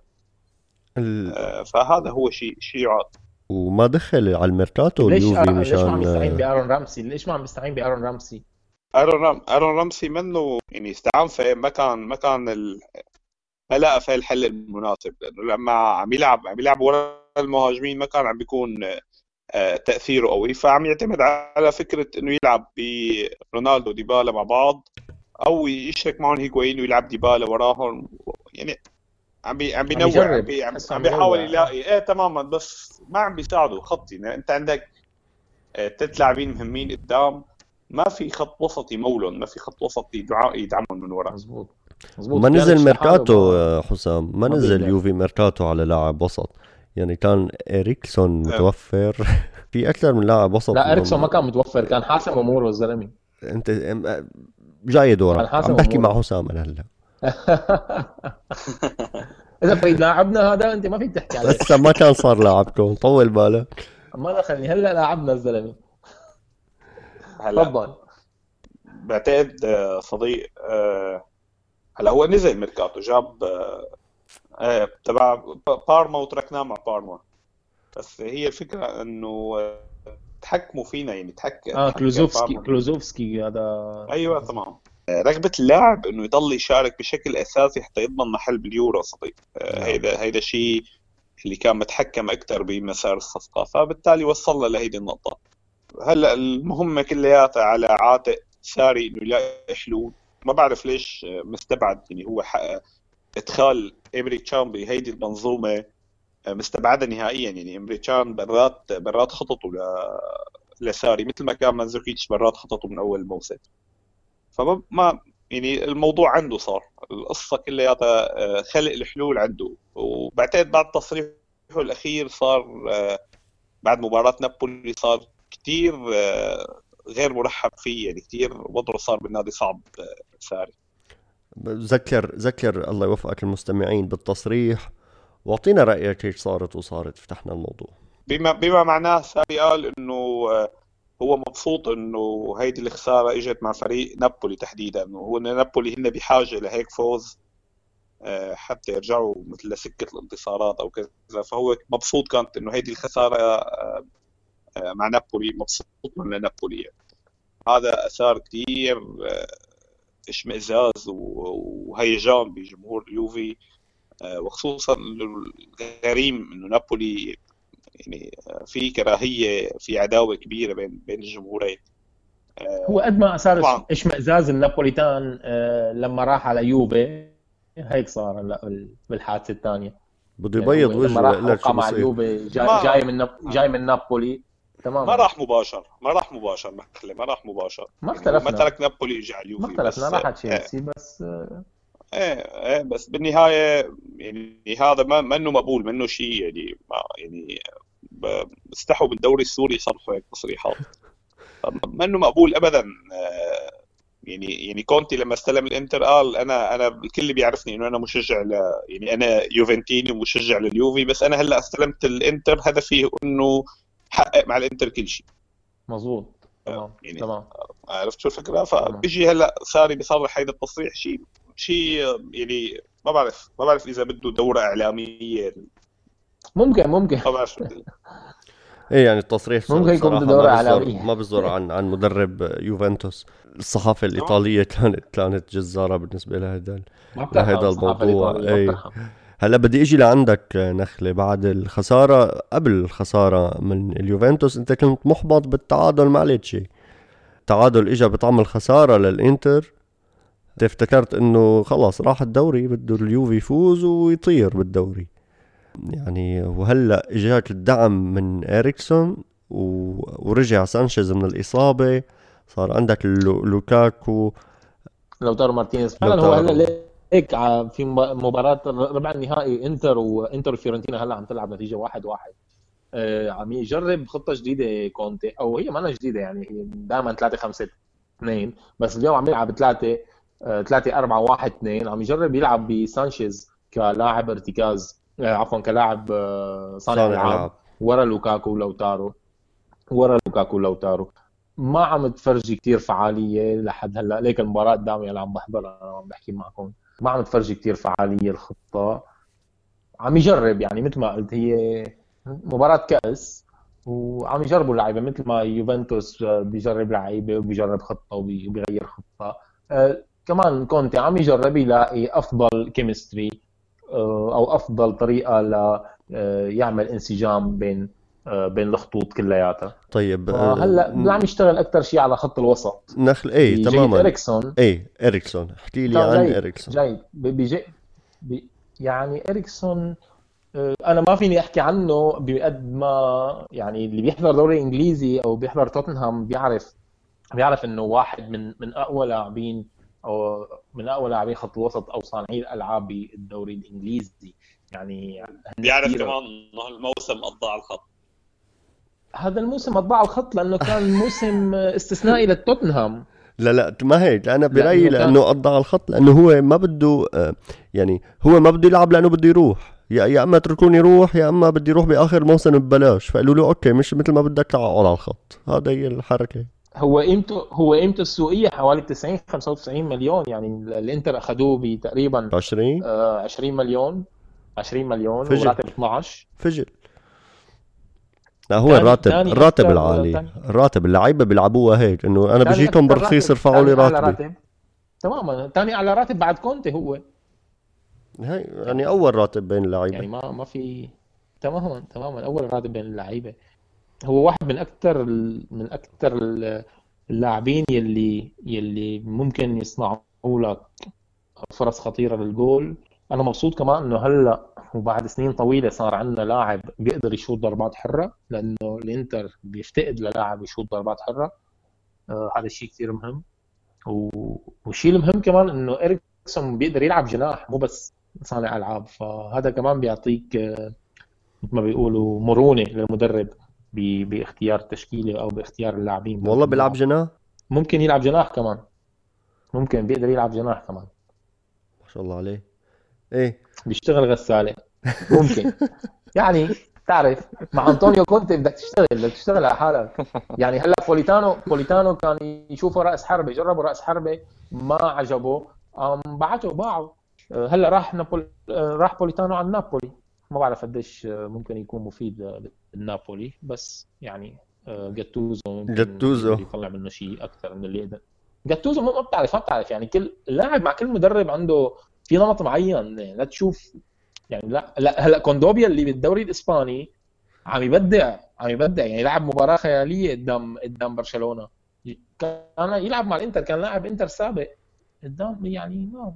ال... آه، فهذا هو شيء شيء وما دخل على الميركاتو اليوفي مشان ليش ما عم يستعين بأرون رامسي؟ ليش ما عم يستعين بأرون رامسي؟ أرون رام أرون رامسي منه يعني استعان فيه ما كان ما كان ال... ما لقى فيه الحل المناسب لأنه لما عم يلعب عم يلعب ورا المهاجمين ما كان عم بيكون آه، تأثيره قوي. فعم يعتمد على فكرة إنه يلعب برونالدو ديبالا مع بعض أو يشرك معهم هيجوين ويلعب ديبالا وراهم. يعني عم بي عم بينوع عم, بي عم بيحاول يلاقي إيه تماما. بس ما عم بيساعده خط يعني أنت عندك ثلاث آه، لاعبين مهمين قدام. ما في خط وسط يمولهم ما في خط وسط يدعمهم من ورا مزبوط مزبوط ما نزل ميركاتو حسام؟ ما نزل يوفي ميركاتو على لاعب وسط. يعني كان إريكسون آه. متوفر. [LAUGHS] في أكثر من لاعب وسط لا إريكسون ما كان متوفر كان حاسم اموره الزلمه أنت جاي دورك. عم بحكي مع حسام أنا هلا. [LAUGHS] إذا فريد لاعبنا هذا أنت ما فيك تحكي عليه. لسه ما كان صار لاعبكم. طول بالك. ما دخلني. هلا لاعبنا الزلمة. تفضل. بعتقد آه، صديق آه، هلا هو نزل ميركاتو جاب آه، تبع بارما وتركناه مع بارما. بس هي الفكرة إنه تحكموا فينا يعني تحك آه كولوسيفسكي. كولوسيفسكي هذا. أيوه تمام. رغبة اللاعب إنه يضل يشارك بشكل أساسي حتى يضمن محل باليورو صديق. آه، نعم. هيدا هيدا شيء اللي كان متحكم أكثر بمسار الصفقة فبالتالي وصلنا لهيدي النقطة. هلا المهمة كلياتها على عاتق ساري إنه يلاقي حلول ما بعرف ليش مستبعد يعني هو إدخال امري تشان بهيدي المنظومة آه، مستبعدها نهائيا. يعني امري تشان برات برات خططه ل- لساري مثل ما كان مانزوكيتش برات خططه من أول الموسم فما ما يعني الموضوع عنده صار. القصة كلياتها آه، خلق الحلول عنده. وبعتقد بعد تصريحه الأخير صار آه، بعد مباراة نابولي صار كتير آه، غير مرحب فيه يعني كتير وضعه صار بالنادي صعب آه، ساري. ذكر ذكر الله يوفقك المستمعين بالتصريح. واعطينا رأيك هيك صارت وصارت فتحنا الموضوع. بما بما معناه ساري قال إنه آه، هو مبسوط إنه هيدي الخسارة إجت مع فريق نابولي تحديدا. وهو نابولي هن بحاجة لهيك فوز حتى يرجعوا مثل لسكه الانتصارات أو كذا. فهو مبسوط كانت إنه هيدي الخسارة مع نابولي مبسوط من نابولي. هذا أثار كثير آه، اشمئزاز وهيجان بجمهور اليوفي. آه، وخصوصا إنه الغريم إنه نابولي يعني آه، في كراهية في عداوة كبيرة بين بين الجمهورين. هو قد ما صار. اشمئزاز النابوليتان لما راح على يوفي هيك صار هلا بال- بالحادثة الثانية. بده يبيض يعني لما راح وجهه لك شو مع بصير اليوفي جاي, جاي من ناب... جاي من نابولي. تمام. ما راح مباشر ما راح مباشر مخلي ما راح مباشر. ما يعني هو ما اختلفنا ترك نابولي اجى على اليوفي ما اختلفنا بس- راح تشيلسي بس آه، إيه إيه بس بالنهاية يعني هذا ما منه مقبول منه شيء يعني ما يعني استحوا بالدوري السوري يصرفوا هيك تصريحات. [LAUGHS] منه مقبول ابدا آه، يعني يعني كونتي لما استلم الإنتر قال أنا أنا الكل بيعرفني إنه أنا مشجع ل يعني أنا يوفنتيني ومشجع لليوفي بس أنا هلأ استلمت الإنتر هدفي إنه حقق مع الانتر كل شيء. مظبوط. تمام يعني تمام. عرفت شو الفكرة؟ فبيجي هلا ساري بيصرح هيدا التصريح شيء شيء يعني ما بعرف ما بعرف إذا بده دورة إعلامية. ممكن ممكن. ما بعرف. [LAUGHS] إيه يعني التصريح ممكن يكون بده دورة ما بيصدر عن عن مدرب يوفنتوس. الصحافة الإيطالية كانت كانت جزارة بالنسبة لهذا الصحافة الموضوع، بترحم. هلا بدي إجي لعندك نخلة بعد الخسارة قبل الخسارة من اليوفنتوس أنت كنت محبط بالتعادل مع ليتشي التعادل اجى بطعم الخسارة للإنتر انت افتكرت إنه خلاص راح الدوري بده اليوفي يفوز ويطير بالدوري يعني وهلا إجاك الدعم من اريكسون و... ورجع سانشيز من الإصابة صار عندك. لوكاكو لوتارو مارتينيز فعلا هو. هلا هيك في مب- مباراة ربع النهائي إنتر وانتر وفيورنتينا هلأ عم تلعب نتيجة واحد واحد. آه، عم يجرب خطة جديدة كونتي أو هي ما جديدة يعني هي دائما 3 5 2 بس اليوم عم يلعب 3 3 4 1 2 عم يجرب يلعب بسانشيز كلاعب ارتكاز آه، عفوا كلاعب آه، صانع ألعاب ورا لوكاكو ولوتارو ورا لوكاكو ولوتارو. ما عم تفرجي كتير فعالية لحد هلأ ليك المباراة قدامي اللي عم بحضرها عم بحكي معكم. ما عم تفرجي كتير فعالية الخطة. عم يجرب يعني مثل ما قلت هي مباراة كأس وعم يجربوا اللعيبة مثل ما يوفنتوس بيجرب لعيبة وبيجرب وبي- وبيغير خطة. آه، كمان كونتي عم يجرب يلاقي أفضل chemistry أو أفضل طريقة ل آه، يعمل انسجام بين آه، بين الخطوط كلياتها. طيب آه، هلأ عم يشتغل أكثر شيء على خط الوسط. نخل بجيد تماما. اريكسون إيه اريكسون احكي لي عن اريكسون جيد. ب- بجي ب- يعني اريكسون آه، أنا ما فيني أحكي عنه بقد ما يعني اللي بيحضر دوري إنجليزي أو بيحضر توتنهام بيعرف بيعرف إنه واحد من من أقوى لاعبين أو من أقوى لاعبين خط الوسط أو صانعي الألعاب بالدوري الإنجليزي. يعني بيعرف. كمان إنه الموسم قضى على الخط. هذا الموسم أطبع الخط لأنه كان موسم استثنائي للتوتنهام لا لا ما هيك. أنا برأيي لأنه على الخط لأنه هو ما بده آه، يعني هو ما بده يلعب لأنه بده يروح. يا يا أما اتركوني يروح يا أما بدي يروح بآخر موسم ببلاش. فقالوا له أوكي مش مثل ما بدك تعال على الخط. هذا هي الحركة. هو قيمته هو قيمته السوقية حوالي 90 95 مليون. يعني الإنتر اخذوه بتقريبا 20 آه، 20 مليون 20 مليون فجر. وراتب 12 فجل لا هو الراتب تاني الراتب العالي. تاني- الراتب اللعيبة بيلعبوها هيك إنه أنا بجيتهم أكتر برخيص يرفعوا لي راتبي. راتب. تماما. ثاني على راتب بعد كونتي هو. هي يعني أول راتب بين اللعيبة. يعني ما ما في تماما تماما. أول راتب بين اللعيبة. هو واحد من أكثر من أكثر اللاعبين يلي يلي ممكن يصنعوا لك فرص خطيرة للجول. أنا مبسوط كمان إنه هلأ وبعد سنين طويلة صار عندنا لاعب بيقدر يشوط ضربات حرة لأنه الإنتر بيفتقد للاعب يشوط ضربات حرة. آه هذا الشيء كثير مهم. والشيء المهم كمان إنه إريكسون بيقدر يلعب جناح مو بس صانع ألعاب. فهذا كمان بيعطيك آه، مثل ما بيقولوا مرونة للمدرب باختيار التشكيلة أو باختيار اللاعبين. والله بيلعب جناح؟ ممكن يلعب جناح كمان. ممكن بيقدر يلعب جناح كمان. ما شاء الله عليه. إيه. بيشتغل غسالة. ممكن. يعني تعرف مع أنطونيو كونتي بدك تشتغل بدك تشتغل على حالك. يعني هلأ بوليتانو بوليتانو كان يشوفه رأس حربة جربوا رأس حربة ما عجبه. قام بعته باعه. هلأ راح نابول راح بوليتانو على نابولي. ما بعرف قديش آه، ممكن يكون مفيد للنابولي بس يعني آه، جاتوزو ممكن جاتوزو. يطلع منه شيء أكثر من اللي يقدر جاتوزو ما ما بتعرف ما بتعرف. يعني كل اللاعب مع كل مدرب عنده في نمط معين لا تشوف. يعني لا لا هلا كوندوبيا اللي بالدوري الإسباني عم يبدع عم يبدع. يعني لعب مباراة خيالية قدام قدام برشلونة. كان يلعب مع الإنتر كان لاعب إنتر سابق. قدام يعني ما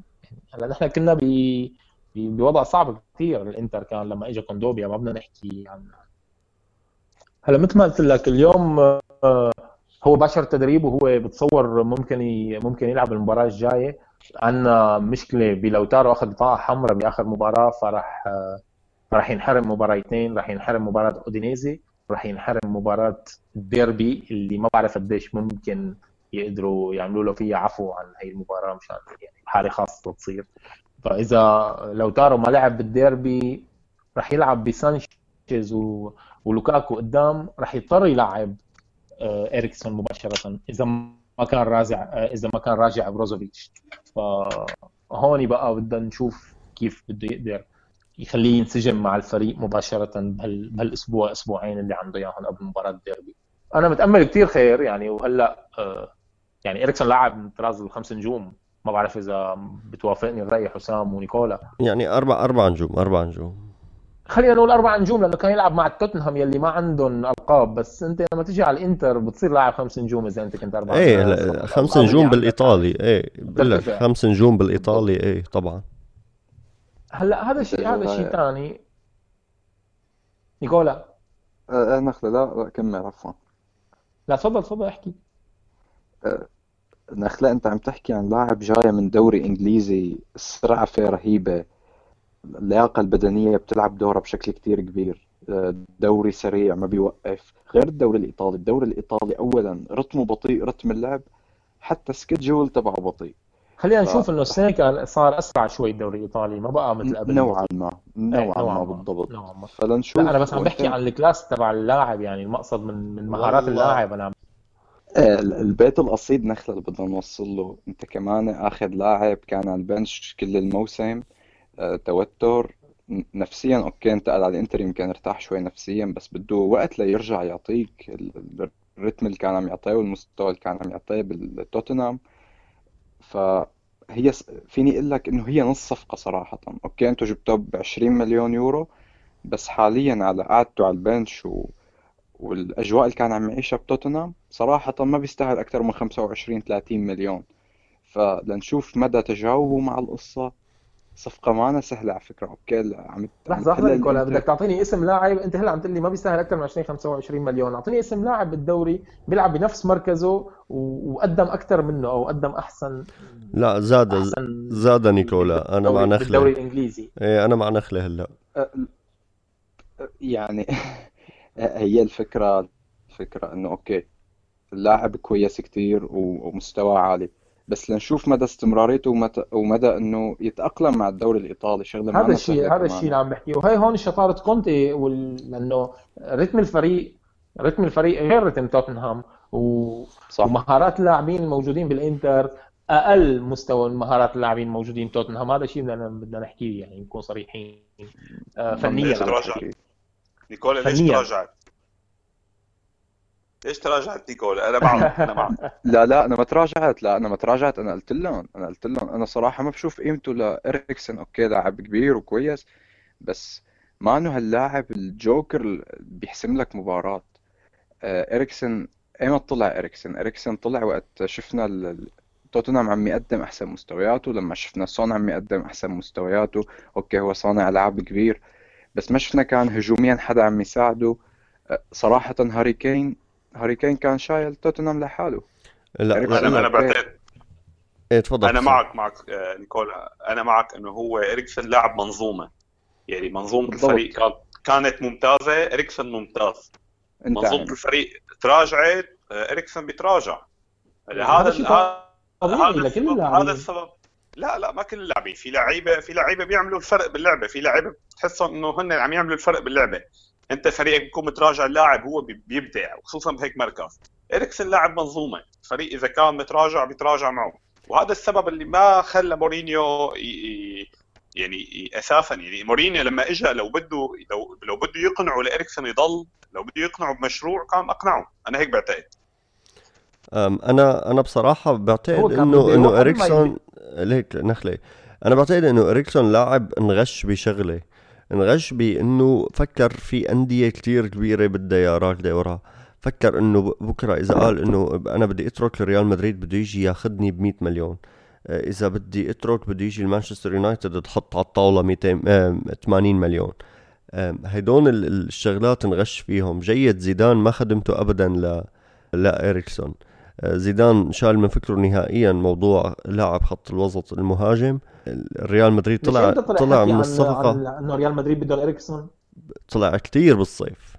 هلا نحن كنا ب بوضع صعب كثير الإنتر كان لما اجى كوندوبيا ما بدنا نحكي عن هلا مثل ما قلت لك اليوم آه، هو باشر التدريب وهو بتصور ممكن. ممكن يلعب المباراة الجاية. عندنا مشكلة بلوتارو أخذ بطاقة حمراء باخر مباراة فراح آه، راح ينحرم مباراتين راح ينحرم مباراة أودينيزي راح ينحرم مباراة الديربي اللي ما بعرف قديش ممكن يقدروا يعملوا له فيها عفو عن هي المباراة مشان يعني حاله خاصة تصير. فإذا لوتارو ما لعب بالديربي راح يلعب بسانشيز و... ولوكاكو قدام راح يضطر يلعب آه، اريكسون مباشرة. إذا ما كان راجع آه، إذا ما كان راجع بروزوفيتش. فهون بقى بدنا نشوف كيف بده يقدر يخليه ينسجم مع الفريق مباشرة بهال... بهالأسبوع أسبوعين اللي عنده إياهم قبل مباراة الديربي. أنا متأمل كثير خير يعني وهلأ آه، يعني اريكسون لاعب من طراز الخمس نجوم. ما بعرف إذا بتوافقني الرأي حسام ونيكولا. يعني أربع أربع نجوم أربع نجوم. خلينا نقول أربع نجوم لأنه كان يلعب مع التوتنهام يلي ما عندهم ألقاب. بس أنت لما تيجي على الإنتر بتصير لاعب خمس نجوم إذا أنت كنت أربع إيه خمس نجوم اللي بالإيطالي. إيه بقول لك. خمس نجوم بالإيطالي إيه طبعا. هلأ هذا شيء هذا شيء ثاني نيكولا. آه، آه، نخلة لا لا كمل عفوا. لا تفضل تفضل احكي. نخلة أنت عم تحكي عن لاعب جاي من دوري إنجليزي السرعة فيه رهيبة. اللياقة البدنية بتلعب دورها بشكل كتير كبير. آه، دوري سريع ما بيوقف. غير الدوري الإيطالي. الدوري الإيطالي اولا رتمه بطيء رتم اللعب حتى schedule تبعه بطيء. خلينا ف- نشوف إنه السنة كان صار أسرع شوي الدوري الإيطالي. ما بقى مثل قبل. نوعا ما. نوعا نوعاً ما. بالضبط. نوعا ما. فلنشوف لا أنا بس عم بحكي عن ال class تبع اللاعب يعني المقصد من من مهارات. اللاعب أنا. عم آه، البيت القصيد نخلة اللي بدنا نوصل له. إنت كمان أخذ لاعب كان على ال bench كل الموسم. توتر نفسيا. okay انتقل على الانتر يمكن ارتاح شوي نفسيا بس بده وقت ليرجع يعطيك ال- ال- ال rhythm اللي كان عم يعطيه والمستوى اللي كان عم يعطيه بالتوتنهام. فهي فيني أقول لك إنه هي نص صفقة صراحة. okay أنتوا جبتوه ب 20 مليون يورو بس حاليا على قعدته على ال bench و... والأجواء اللي كان عم يعيشها بتوتنهام صراحة ما بيستاهل أكثر من 25 30 مليون. فلنشوف مدى تجاوبه مع القصة. صفقة معنا سهلة على فكرة أوكي عم لحظة لحظة نيكولا بدك تعطيني اسم لاعب؟ انت هلا عم تقول لي ما بيستاهل أكثر من 20 25 مليون. اعطيني اسم لاعب بالدوري بيلعب بنفس مركزه وقدم أكثر منه أو قدم احسن لا زاد أحسن زاد نيكولا أنا مع بالدوري- بالدوري نخله الإنجليزي. إيه أنا مع نخلة هلأ. أه، أه، يعني [LAUGHS] هي الفكرة الفكرة إنه okay اللاعب كويس كتير و- ومستواه عالي. بس لنشوف مدى استمراريته ومتى ومدى إنه يتأقلم مع الدوري الإيطالي شغلة هذا الشيء هذا. الشيء اللي عم بحكيه وهي هون شطارة كونتي وال... لأنه رتم الفريق رتم الفريق غير رتم توتنهام و... صح ومهارات اللاعبين الموجودين بالإنتر أقل مستوى من مهارات اللاعبين الموجودين توتنهام هذا الشيء بدنا بدنا نحكيه يعني نكون صريحين آه، فنيا. نيكولا ليش. تراجعت؟ ليش تراجعت نيكول؟ أنا معك أنا معك. [LAUGHS] لا لا أنا ما تراجعت لا أنا ما تراجعت. أنا قلت لهم أنا قلت لهم أنا صراحة ما بشوف قيمته لإريكسن. okay لاعب كبير وكويس بس ما انه هاللاعب الجوكر بيحسم لك مباراة. آه، إريكسن ايمتى طلع إريكسن؟ إريكسن طلع وقت شفنا توتنهام عم يقدم أحسن مستوياته. لما شفنا سون عم يقدم أحسن مستوياته okay هو صانع العاب كبير بس ما شفنا كان هجوميا حدا عم يساعده. أه، صراحة هاري كين هاري كين كان شايل توتنهام لحاله. لا إريكسون أنا أنا. بعتقد إيه تفضل أنا. معك معك آه، نيكولا. أنا معك إنه هو اريكسن لاعب منظومة. يعني منظومة بالضبط. الفريق كانت كانت ممتازة اريكسن ممتاز. منظومة عم- الفريق تراجعت آه، اريكسن بيتراجع. هذا هذا هذا السبب. هذا السبب. لا لا ما كل اللاعبين. في لعيبة في لعيبة بيعملوا الفرق باللعبة. في لعيبة بتحسهم إنه هن عم يعملوا الفرق باللعبة. انت فريقك بيكون متراجع اللاعب هو بي- بيبدع وخصوصا بهيك مركز. إريكسن لاعب منظومة. الفريق إذا كان متراجع بيتراجع معه. وهذا السبب اللي ما خلى مورينيو يعني أساسا يعني مورينيو لما اجى لو بده لو لو بده يقنعه لإريكسن يضل لو بده يقنعه بمشروع كان أقنعه. أنا هيك بعتقد. أنا أنا بصراحة بعتقد انه إنه اريكسون ليك نخله أنا بعتقد إنه إريكسون لاعب انغش بشغلة. انغش بانه فكر في أندية كتير كبيرة بدها اياه راكضة وراه فكر إنه بكرة إذا قال إنه أنا بدي أترك ريال مدريد بده يجي ياخذني ب 100 مليون. آه، إذا بدي أترك بده يجي المانشستر يونايتد تحط على الطاولة 200 آه، 80 مليون. ال- الشغلات انغش فيهم. جيد زيدان ما خدمته ابدا ل لأ اريكسون آه، زيدان شال من فكره نهائيا موضوع لاعب خط الوسط المهاجم. الريال مدريد طلع طلع حكي من الصفقة إنه ريال مدريد بده اريكسون طلع كتير بالصيف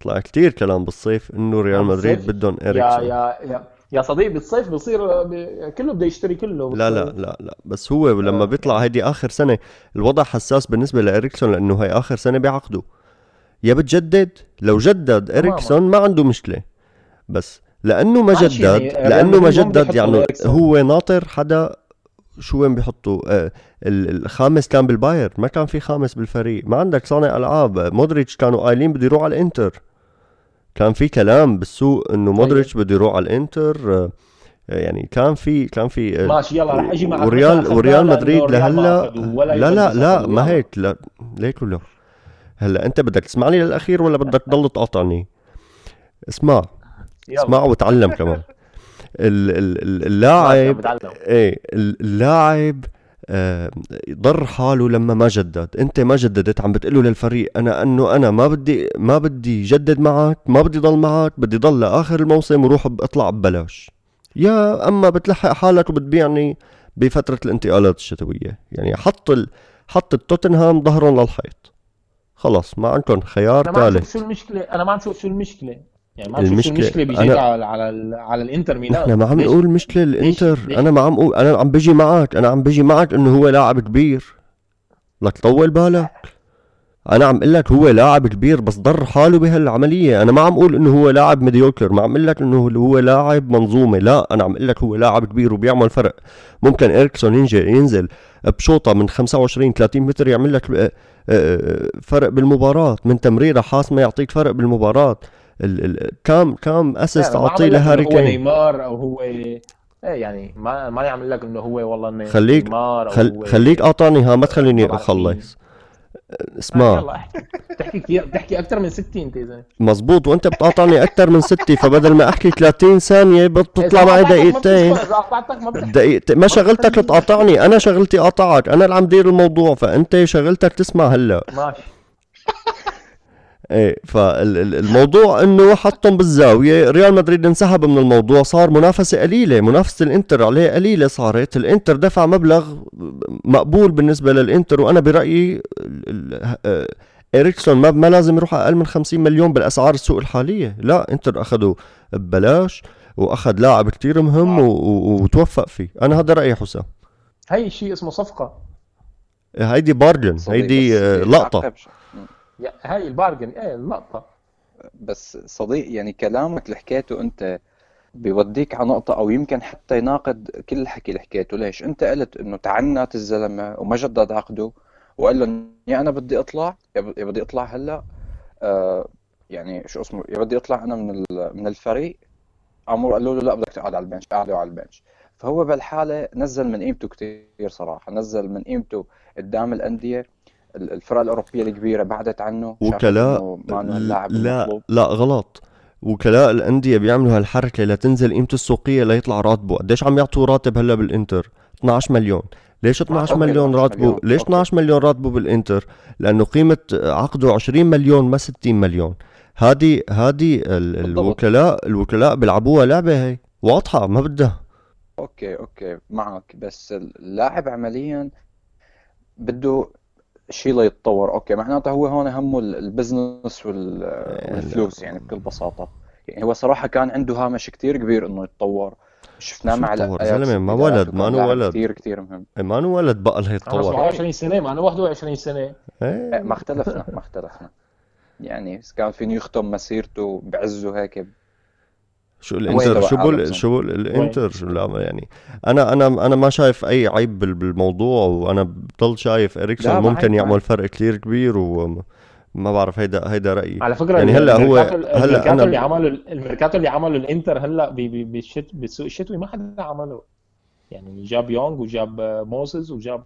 طلع كتير كلام بالصيف إنه ريال مدريد بالصيف؟ بدهم يا اريكسون يا يا يا صديقي بالصيف بصير ب- كله بده يشتري كله لا لا. لا لا بس هو لما آه. بيطلع هيدي آخر سنة الوضع حساس بالنسبة لاريكسون لأنه هي آخر سنة بعقده يا بتجدد لو جدد اريكسون ما عنده مشكلة بس لأنه ما جدد يعني ريال لأنه ما مدريد جدد يعني لإريكسون. هو ناطر حدا شو وين بيحطوا؟ آه ال- الخامس كان بالباير ما كان في خامس بالفريق. ما عندك صانع ألعاب. مودريتش كانوا قايلين بده يروح على الإنتر. كان في كلام بالسوق إنه مودريتش بده يروح على الإنتر. آه يعني كان في كان في آه، ماشي يلا رح أجي معك. وريال وريال مدريد لهلا لا لا لا. ما. هيك لا ليك ولا هلا أنت بدك تسمعني للأخير ولا بدك تضل تقاطعني؟ اسمع. يلا. اسمع وتعلم كمان. [LAUGHS] اللاعب. إيه ال- اللاعب آه، ضر حاله لما ما جدد. انت ما جددت عم بتقله للفريق. أنا أنه أنا ما بدي ما بدي جدد معك ما بدي ضل معك بدي ضل لآخر الموسم وروح اطلع ببلاش. يا أما بتلحق حالك وبتبيعني بفترة الانتقالات الشتوية. يعني حط ال... حط التوتنهام ظهرهم للحيط. خلص ما عندكم خيار أنا ما عم ثالث. شو المشكلة أنا ما عم شوف شو المشكلة. يعني ما المشكلة- المشكلة أنا- بيشجع على على, على الإنتر ميلان إحنا ما عم؟ نقول مشكلة الإنتر. ليش؟ أنا ما عم أقول أنا عم بيجي معك. أنا عم بيجي معك إنه هو لاعب كبير. لك طول بالك. أنا عم أقول لك هو لاعب كبير بس ضر حاله بهالعملية. أنا ما عم أقول إنه هو لاعب mediocre ما عم أقول لك إنه هو لاعب منظومة. لا أنا عم أقول لك هو لاعب كبير وبيعمل فرق. ممكن اريكسون ينزل ينزل بشوطة من 25 30 متر يعمل لك آه، آه، فرق بالمباراة. من تمريرة حاسمة يعطيك فرق بالمباراة. ال- ال- كام كام assist يعني أعطيه لهاري إنه هو كين. نيمار أو هو إيه يعني ما ما يعمل لك إنه هو والله خليك- نيمار أو خل... هو خليك قاطعني ها ما تخليني أخلص. آه، اسمع. بتحكي كثير بتحكي أكثر من 60 انت زلمه مزبوط وأنت بتقاطعني أكثر من ستة فبدل ما أحكي 30 ثانية بتطلع معي دقيقتين. إذا دقيقتين ما شغلتك تقاطعني أنا شغلتي قاطعك أنا اللي عم دير الموضوع فأنت شغلتك تسمع هلأ. ماشي. إيه فالموضوع إنه حطهم بالزاوية. ريال مدريد انسحب من الموضوع صار منافسة قليلة. منافسة الإنتر عليه قليلة صارت. الإنتر دفع مبلغ مقبول بالنسبة للإنتر وأنا برأيي اريكسون ما ما لازم يروح أقل من 50 مليون بالأسعار السوق الحالية. لا إنتر أخذوا ببلاش وأخذ لاعب كتير مهم وتوفق فيه. أنا هذا رأيي حسام. هي شيء اسمه صفقة. هيدي بارجن هيدي آه، لقطة. هاي البارجن إيه اللقطه بس صديق يعني كلامك اللي حكيته أنت بيوديك على نقطة أو يمكن حتى يناقض كل الحكي اللي حكيته. ليش؟ أنت قلت إنه تعنت الزلمة وما جدد عقده وقال له يا أنا بدي إطلع. يا بدي إطلع هلأ. آه يعني شو اسمه يا بدي إطلع أنا من من الفريق. أمر قالوا له لا بدك تقعد على البنش قعدوا على البنش. فهو بالحاله نزل من قيمته كثير صراحة. نزل من قيمته قدام الأندية. الفرق الأوروبية الكبيرة بعدت عنه وكلاء لا لا غلط. وكلاء الأندية بيعملوا هالحركة لتنزل قيمته السوقية ليطلع راتبه. قديش عم يعطوا راتب هلا بالإنتر؟ 12 مليون. ليش 12 مليون راتبه؟ ليش 12 مليون راتبه بالإنتر؟ لأنه قيمة عقده 20 مليون ما 60 مليون. هذه هذه الوكلاء الوكلاء بيلعبوها لعبة هي. واضحة ما بدها. okay okay معك. بس اللاعب عمليا بده شيء ليتطور okay معناته هو هون همه ال business والفلوس يعني بكل بساطة. يعني هو صراحة كان عنده هامش كثير كبير إنه يتطور. شفناه مع زلمة ما ولد ما نو ولد. كثير كثير مهم. إيه، ما نو ولد بقى ليتطور 20 سنة ما نو 21 سنة. إيه. ما اختلفنا ما اختلفنا. يعني كان فيني يختم مسيرته بعزه هيك شو الإنتر؟ شو بقول شو بقول الإنتر؟ شو لا يعني؟ أنا أنا أنا ما شايف أي عيب بالموضوع وأنا بضل شايف إريكسون ممكن يعمل فرق كثير كبير و ما بعرف هيدا هيدا رأيي. على فكرة يعني هلأ هو هلأ الميركاتو اللي عمله الميركاتو اللي عمله الإنتر هلأ بالشت بالسوق الشتوي ما حدا عمله. يعني جاب يونغ وجاب موسز وجاب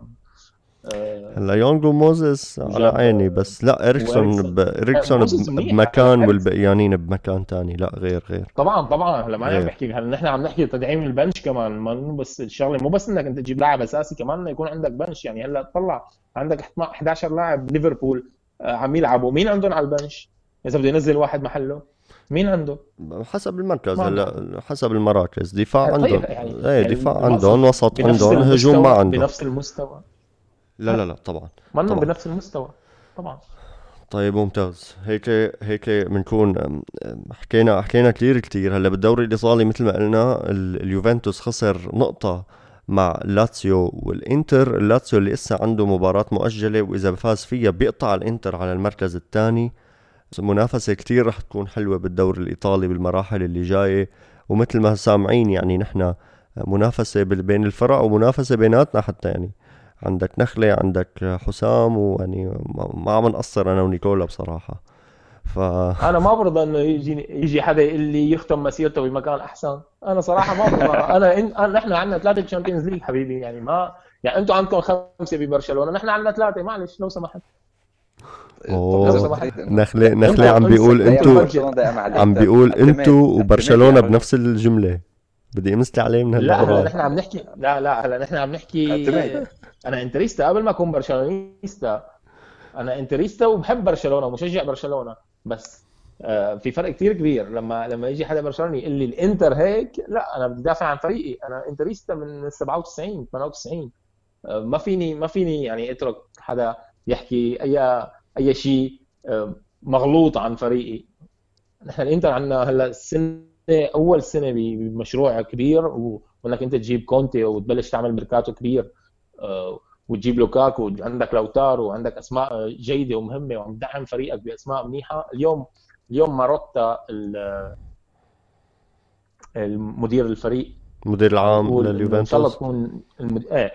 هلا يونغ وموزيس على عيني بس لا إريكسون ب... إريكسون بمكان والبقيانين بمكان ثاني لا غير غير. طبعا طبعا. هلا ما عم نحكي هلا نحن عم نحكي تدعيم البنش كمان ما بس الشغلة مو بس إنك أنت تجيب لاعب أساسي كمان إنه يكون عندك بنش. يعني هلا طلع عندك 11 لاعب ليفربول آه، عم يلعبوا. مين عندهم على البنش؟ إذا بده ينزل واحد محله. مين عنده؟ حسب المركز هلا حسب المراكز. دفاع طيب عندهم. يعني, إيه يعني دفاع عندهم وسط عندهم هجوم ما عندهم. بنفس المستوى. لا لا لا طبعا ما بنفس المستوى طبعا. طيب ممتاز. هيك هيك بنكون حكينا حكينا كثير كثير هلأ بالدوري الإيطالي مثل ما قلنا اليوفنتوس خسر نقطة مع لاتسيو والإنتر. اللاتسيو اللي لسه عنده مباراة مؤجلة وإذا فاز فيها بيقطع الإنتر على المركز الثاني. منافسة كتير رح تكون حلوة بالدوري الإيطالي بالمراحل اللي جاية. ومثل ما سامعين يعني نحن منافسة بين الفرق ومنافسة بيناتنا حتى يعني. عندك نخلة عندك حسام ويعني ما عم نقصر أنا ونيكولا بصراحة. ف أنا ما برضى إنه يجي يجي حدا اللي يختم مسيرته بمكان أحسن. أنا صراحة ما برضى. [LAUGHS] أنا إن... نحن عندنا ثلاثة Champions League حبيبي يعني ما يعني أنتم عندكم خمسة ببرشلونة نحن عندنا ثلاثة. معلش لو سمحت. أوه. نخلة نخلة عم بيقول انتو عم بيقول انتو وبرشلونة بنفس الجملة. بدي امسك عليه من لا هلا نحن عم نحكي لا لا هلا نحن عم نحكي أنا interista قبل ما أكون barcelonista. أنا interista وبحب برشلونة ومشجع برشلونة. بس آه، في فرق كثير كبير. لما لما يجي حدا برشلوني يقول لي الإنتر هيك لا أنا بدي دافع عن فريقي. أنا interista من 97 98 آه، ما فيني ما فيني يعني أترك حدا يحكي اي أي شيء آه، مغلوط عن فريقي. نحن الإنتر عندنا هلا السنة أول سنة بمشروع كبير وإنك أنت تجيب كونتي وتبلش تعمل ميركاتو كبير. آه، وتجيب لوكاكو وعندك لوتارو وعندك أسماء جيدة ومهمة وعم تدعم فريقك بأسماء منيحة. اليوم اليوم ماروتا المدير الفريق. المدير العام لليوفنتوس. ان شاء الله تكون المد... إيه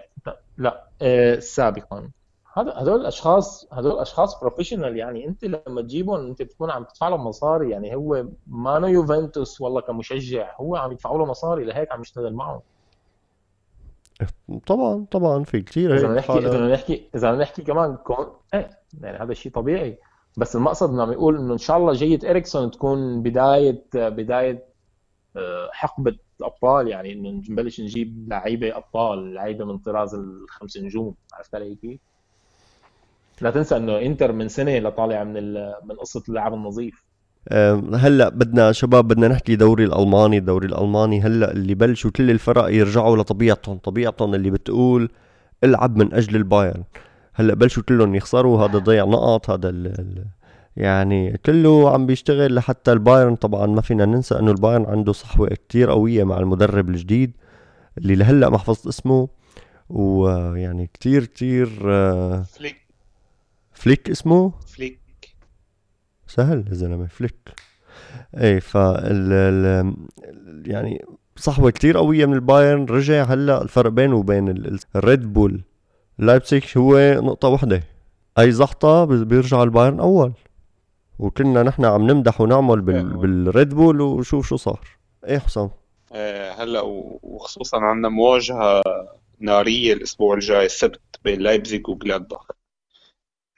لا إيه سابقا هذول الأشخاص هذول اشخاص بروفيشنال يعني أنت لما تجيبهم أنت بتكون عم تدفع له مصاري يعني هو ما يوفنتوس والله كمشجع هو عم يدفعوا له مصاري لهيك عم يشتغل معهم. طبعا طبعا في كثير إذا نحكي إذا نحكي إذا نحكي كمان كون إيه يعني هذا الشيء طبيعي. بس المقصد إنه عم يقول إنه إن شاء الله جية إريكسون تكون بداية بداية آه، حقبة الأبطال يعني إنه نبلش نجيب لعيبة أبطال لعيبة من طراز الخمس نجوم عرفت علي كيف؟ لا تنسى إنه إنتر من سنة لطالع من من قصة اللعب النظيف. هلأ بدنا شباب بدنا نحكي دوري الألماني الدوري الألماني هلأ اللي بلشوا كل الفرق يرجعوا لطبيعتهم طبيعتهم اللي بتقول العب من أجل البايرن. هلأ بلشوا كلهم يخسروا هذا ضيع نقط هذا ال ال يعني كله عم بيشتغل لحتى البايرن. طبعا ما فينا ننسى إنه البايرن عنده صحوة كتير قوية مع المدرب الجديد اللي لهلأ ما حفظت اسمه ويعني كتير كتير آه، فليك فليك اسمه؟ فليك سهل يا زلمة فليك إيه ف يعني صحوة كتير قوية من البايرن رجع هلأ الفرق بينه وبين الريد بول لايبزيغ هو نقطة واحدة. أي زحطة بيرجع البايرن أول. وكنا نحن عم نمدح ونعمل بال... إيه. بال Red Bull وشوف شو صار. إيه حسام؟ آه، هلأ وخصوصا عندنا مواجهة نارية الأسبوع الجاي السبت بين لايبزيغ وجلادباخ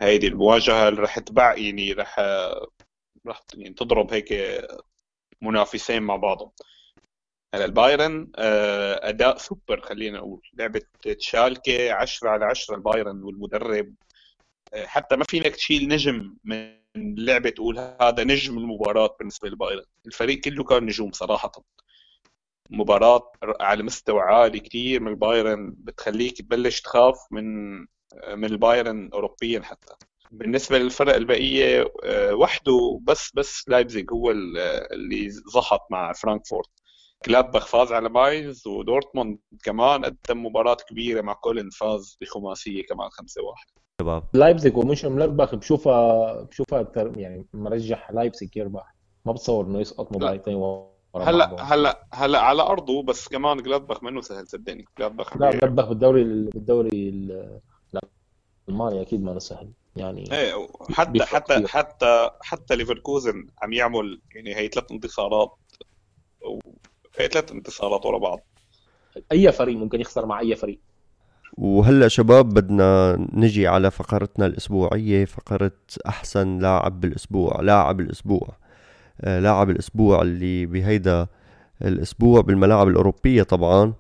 هيدي المواجهة اللي رح تبع يعني رح رح يعني تضرب هيك منافسين مع بعضهم. هلا البايرن آه، أداء سوبر خلينا نقول. لعبة شالكي 10 على 10 البايرن والمدرب. آه، حتى ما فينك تشيل نجم من لعبة تقول هذا نجم المباراة بالنسبة للبايرن. الفريق كله كان نجوم صراحة. مباراة على مستوى عالي كتير من البايرن بتخليك تبلش تخاف من من البايرن أوروبيا حتى. بالنسبة للفرق البقية آه، وحده بس بس لايبزيغ هو اللي زحط مع فرانكفورت. جلادباخ فاز على ماينز ودورتموند كمان قدم مباراة كبيرة مع كولن فاز بخماسية كمان 5-1 شباب. لايبزيج ومونشنغلادباخ بشوفها بشوفها يعني مرجح لايبزيج يربح. ما بتصور إنه يسقط مباراتين ورا هلا بعض. هلأ هلأ على أرضه بس كمان جلادباخ منه سهل صدقني. جلادباخ لا ملربخ بالدوري ال- بالدوري ال- الالماني أكيد ما سهل. يعني إيه حتى حتى كتير. حتى حتى ليفركوزن عم يعمل يعني هي ثلاث انتصارات و- هي ثلاث انتصارات ورا بعض. أي فريق ممكن يخسر مع أي فريق؟ وهلا شباب بدنا نجي على فقرتنا الأسبوعية فقرة أحسن لاعب بالأسبوع لاعب الأسبوع. آه، لاعب الأسبوع اللي بهيدا الأسبوع بالملاعب الأوروبية طبعا.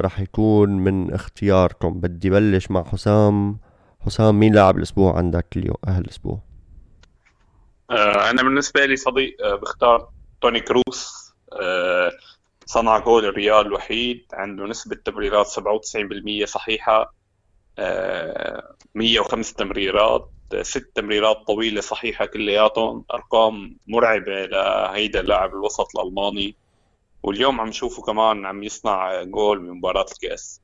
رح يكون من اختياركم. بدي بلش مع حسام. حسام مين لاعب الأسبوع عندك اليوم؟ هالاسبوع آه، أنا بالنسبة لي صديق آه، بختار توني كروس. آه، صنع جول الريال الوحيد. عنده نسبة تمريرات 97% صحيحة. آه، 105 تمريرات. ست تمريرات طويلة صحيحة كلياتهم. أرقام مرعبة لهيدا اللاعب الوسط الألماني. واليوم عم نشوفه كمان عم يصنع جول بمباراة الكأس.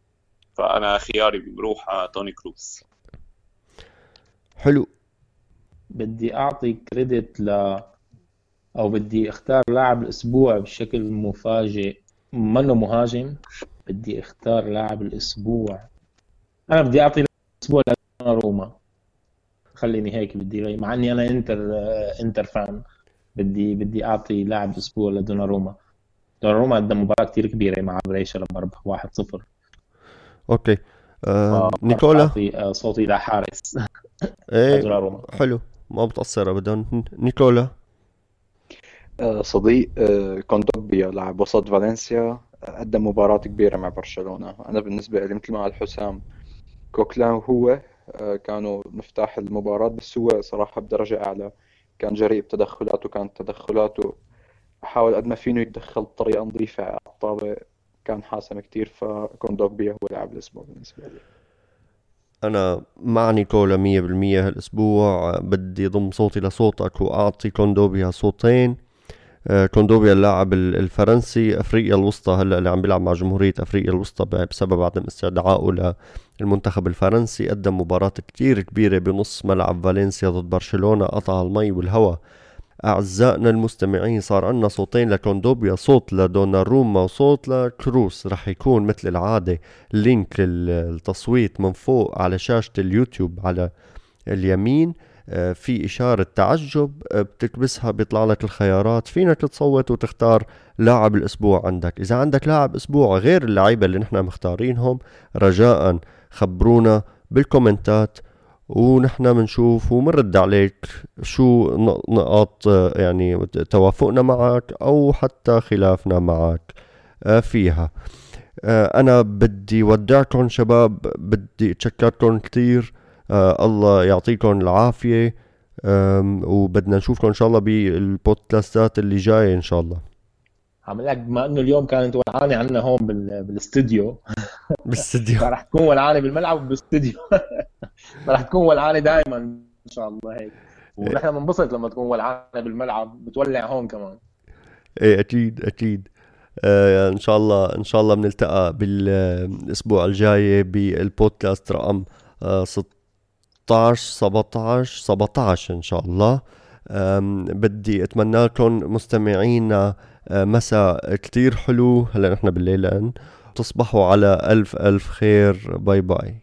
فأنا خياري بروح على توني كروس. حلو. بدي أعطي كريدت ل أو بدي أختار لاعب الأسبوع بشكل مفاجئ. منه مهاجم؟ بدي أختار لاعب الأسبوع. أنا بدي أعطي لاعب الأسبوع لروما خليني هيك بدي مع إني أنا إنتر إنتر فان. بدي بدي أعطي لاعب الأسبوع لدوناروما. دوناروما قدم مباراة كتير كبيرة مع بريشا لما ربح 1-0 أوكي. آه فبدي نيكولا؟ اعطي آه، صوتي لحارس إيه [LAUGHS] حلو. ما بتقصر ابدا. نيكولا؟ آه، صديق آه، كوندوغبيا لاعب وسط فالنسيا آه، قدم مباراة كبيرة مع برشلونة. أنا بالنسبة لي مثل ما قال حسام كوكلان وهو آه، كانوا مفتاح المباراة بس هو صراحة بدرجة أعلى. كان جريء بتدخلاته كانت تدخلاته حاول قد ما فينه يتدخل بطريقة نظيفة على الطابة. كان حاسم كتير فكوندوبيا هو لاعب الأسبوع بالنسبة لي. أنا مع نيكولا مية بالمية هالأسبوع. بدي ضم صوتي لصوتك واعطي كوندوبيا صوتين آه، كوندوبيا اللاعب ال- الفرنسي. أفريقيا الوسطى هلأ اللي عم بيلعب مع جمهورية أفريقيا الوسطى بسبب عدم استدعائه للمنتخب الفرنسي. قدم مباراة كتير كبيرة بنص ملعب فالنسيا ضد برشلونة قطع المي والهواء أعزائنا المستمعين صار عنا صوتين لكوندوبيا صوت لدوناروما وصوت لكروس. رح يكون مثل العادة لينك ال- التصويت من فوق على شاشة اليوتيوب على اليمين. آه، في إشارة تعجب آه، بتكبسها بيطلع لك الخيارات. فينك تصوت وتختار لاعب الأسبوع عندك. إذا عندك لاعب أسبوع غير اللعيبة اللي نحن مختارينهم رجاء خبرونا بالكومنتات ونحن بنشوف ومنرد عليك شو نقاط آه، يعني توافقنا معك أو حتى خلافنا معك آه، فيها. آه، أنا بدي ودعكم شباب بدي أتشكركم كتير. آه الله يعطيكم العافية. آم، وبدنا نشوفكم إن شاء الله بالبودكاستات اللي جاية إن شاء الله. عم لك بما إنه اليوم كانت ولعانه عندنا هون بال- بالاستديو. [LAUGHS] بالاستديو. [LAUGHS] فرح تكون ولعانه بالملعب وبالاستديو. [LAUGHS] فرح تكون ولعانه دائما إن شاء الله هيك. ونحن بنبسط لما تكون ولعانه بالملعب بتولع هون كمان. إيه أكيد أكيد. آه إن شاء الله إن شاء الله بنلتقى بالأسبوع الجاي بالبودكاست رقم آه 16 17 17 إن شاء الله. بدي أتمنى لكم مستمعينا مساء كتير حلو. هلا نحن بالليل تصبحوا على ألف ألف خير. باي باي.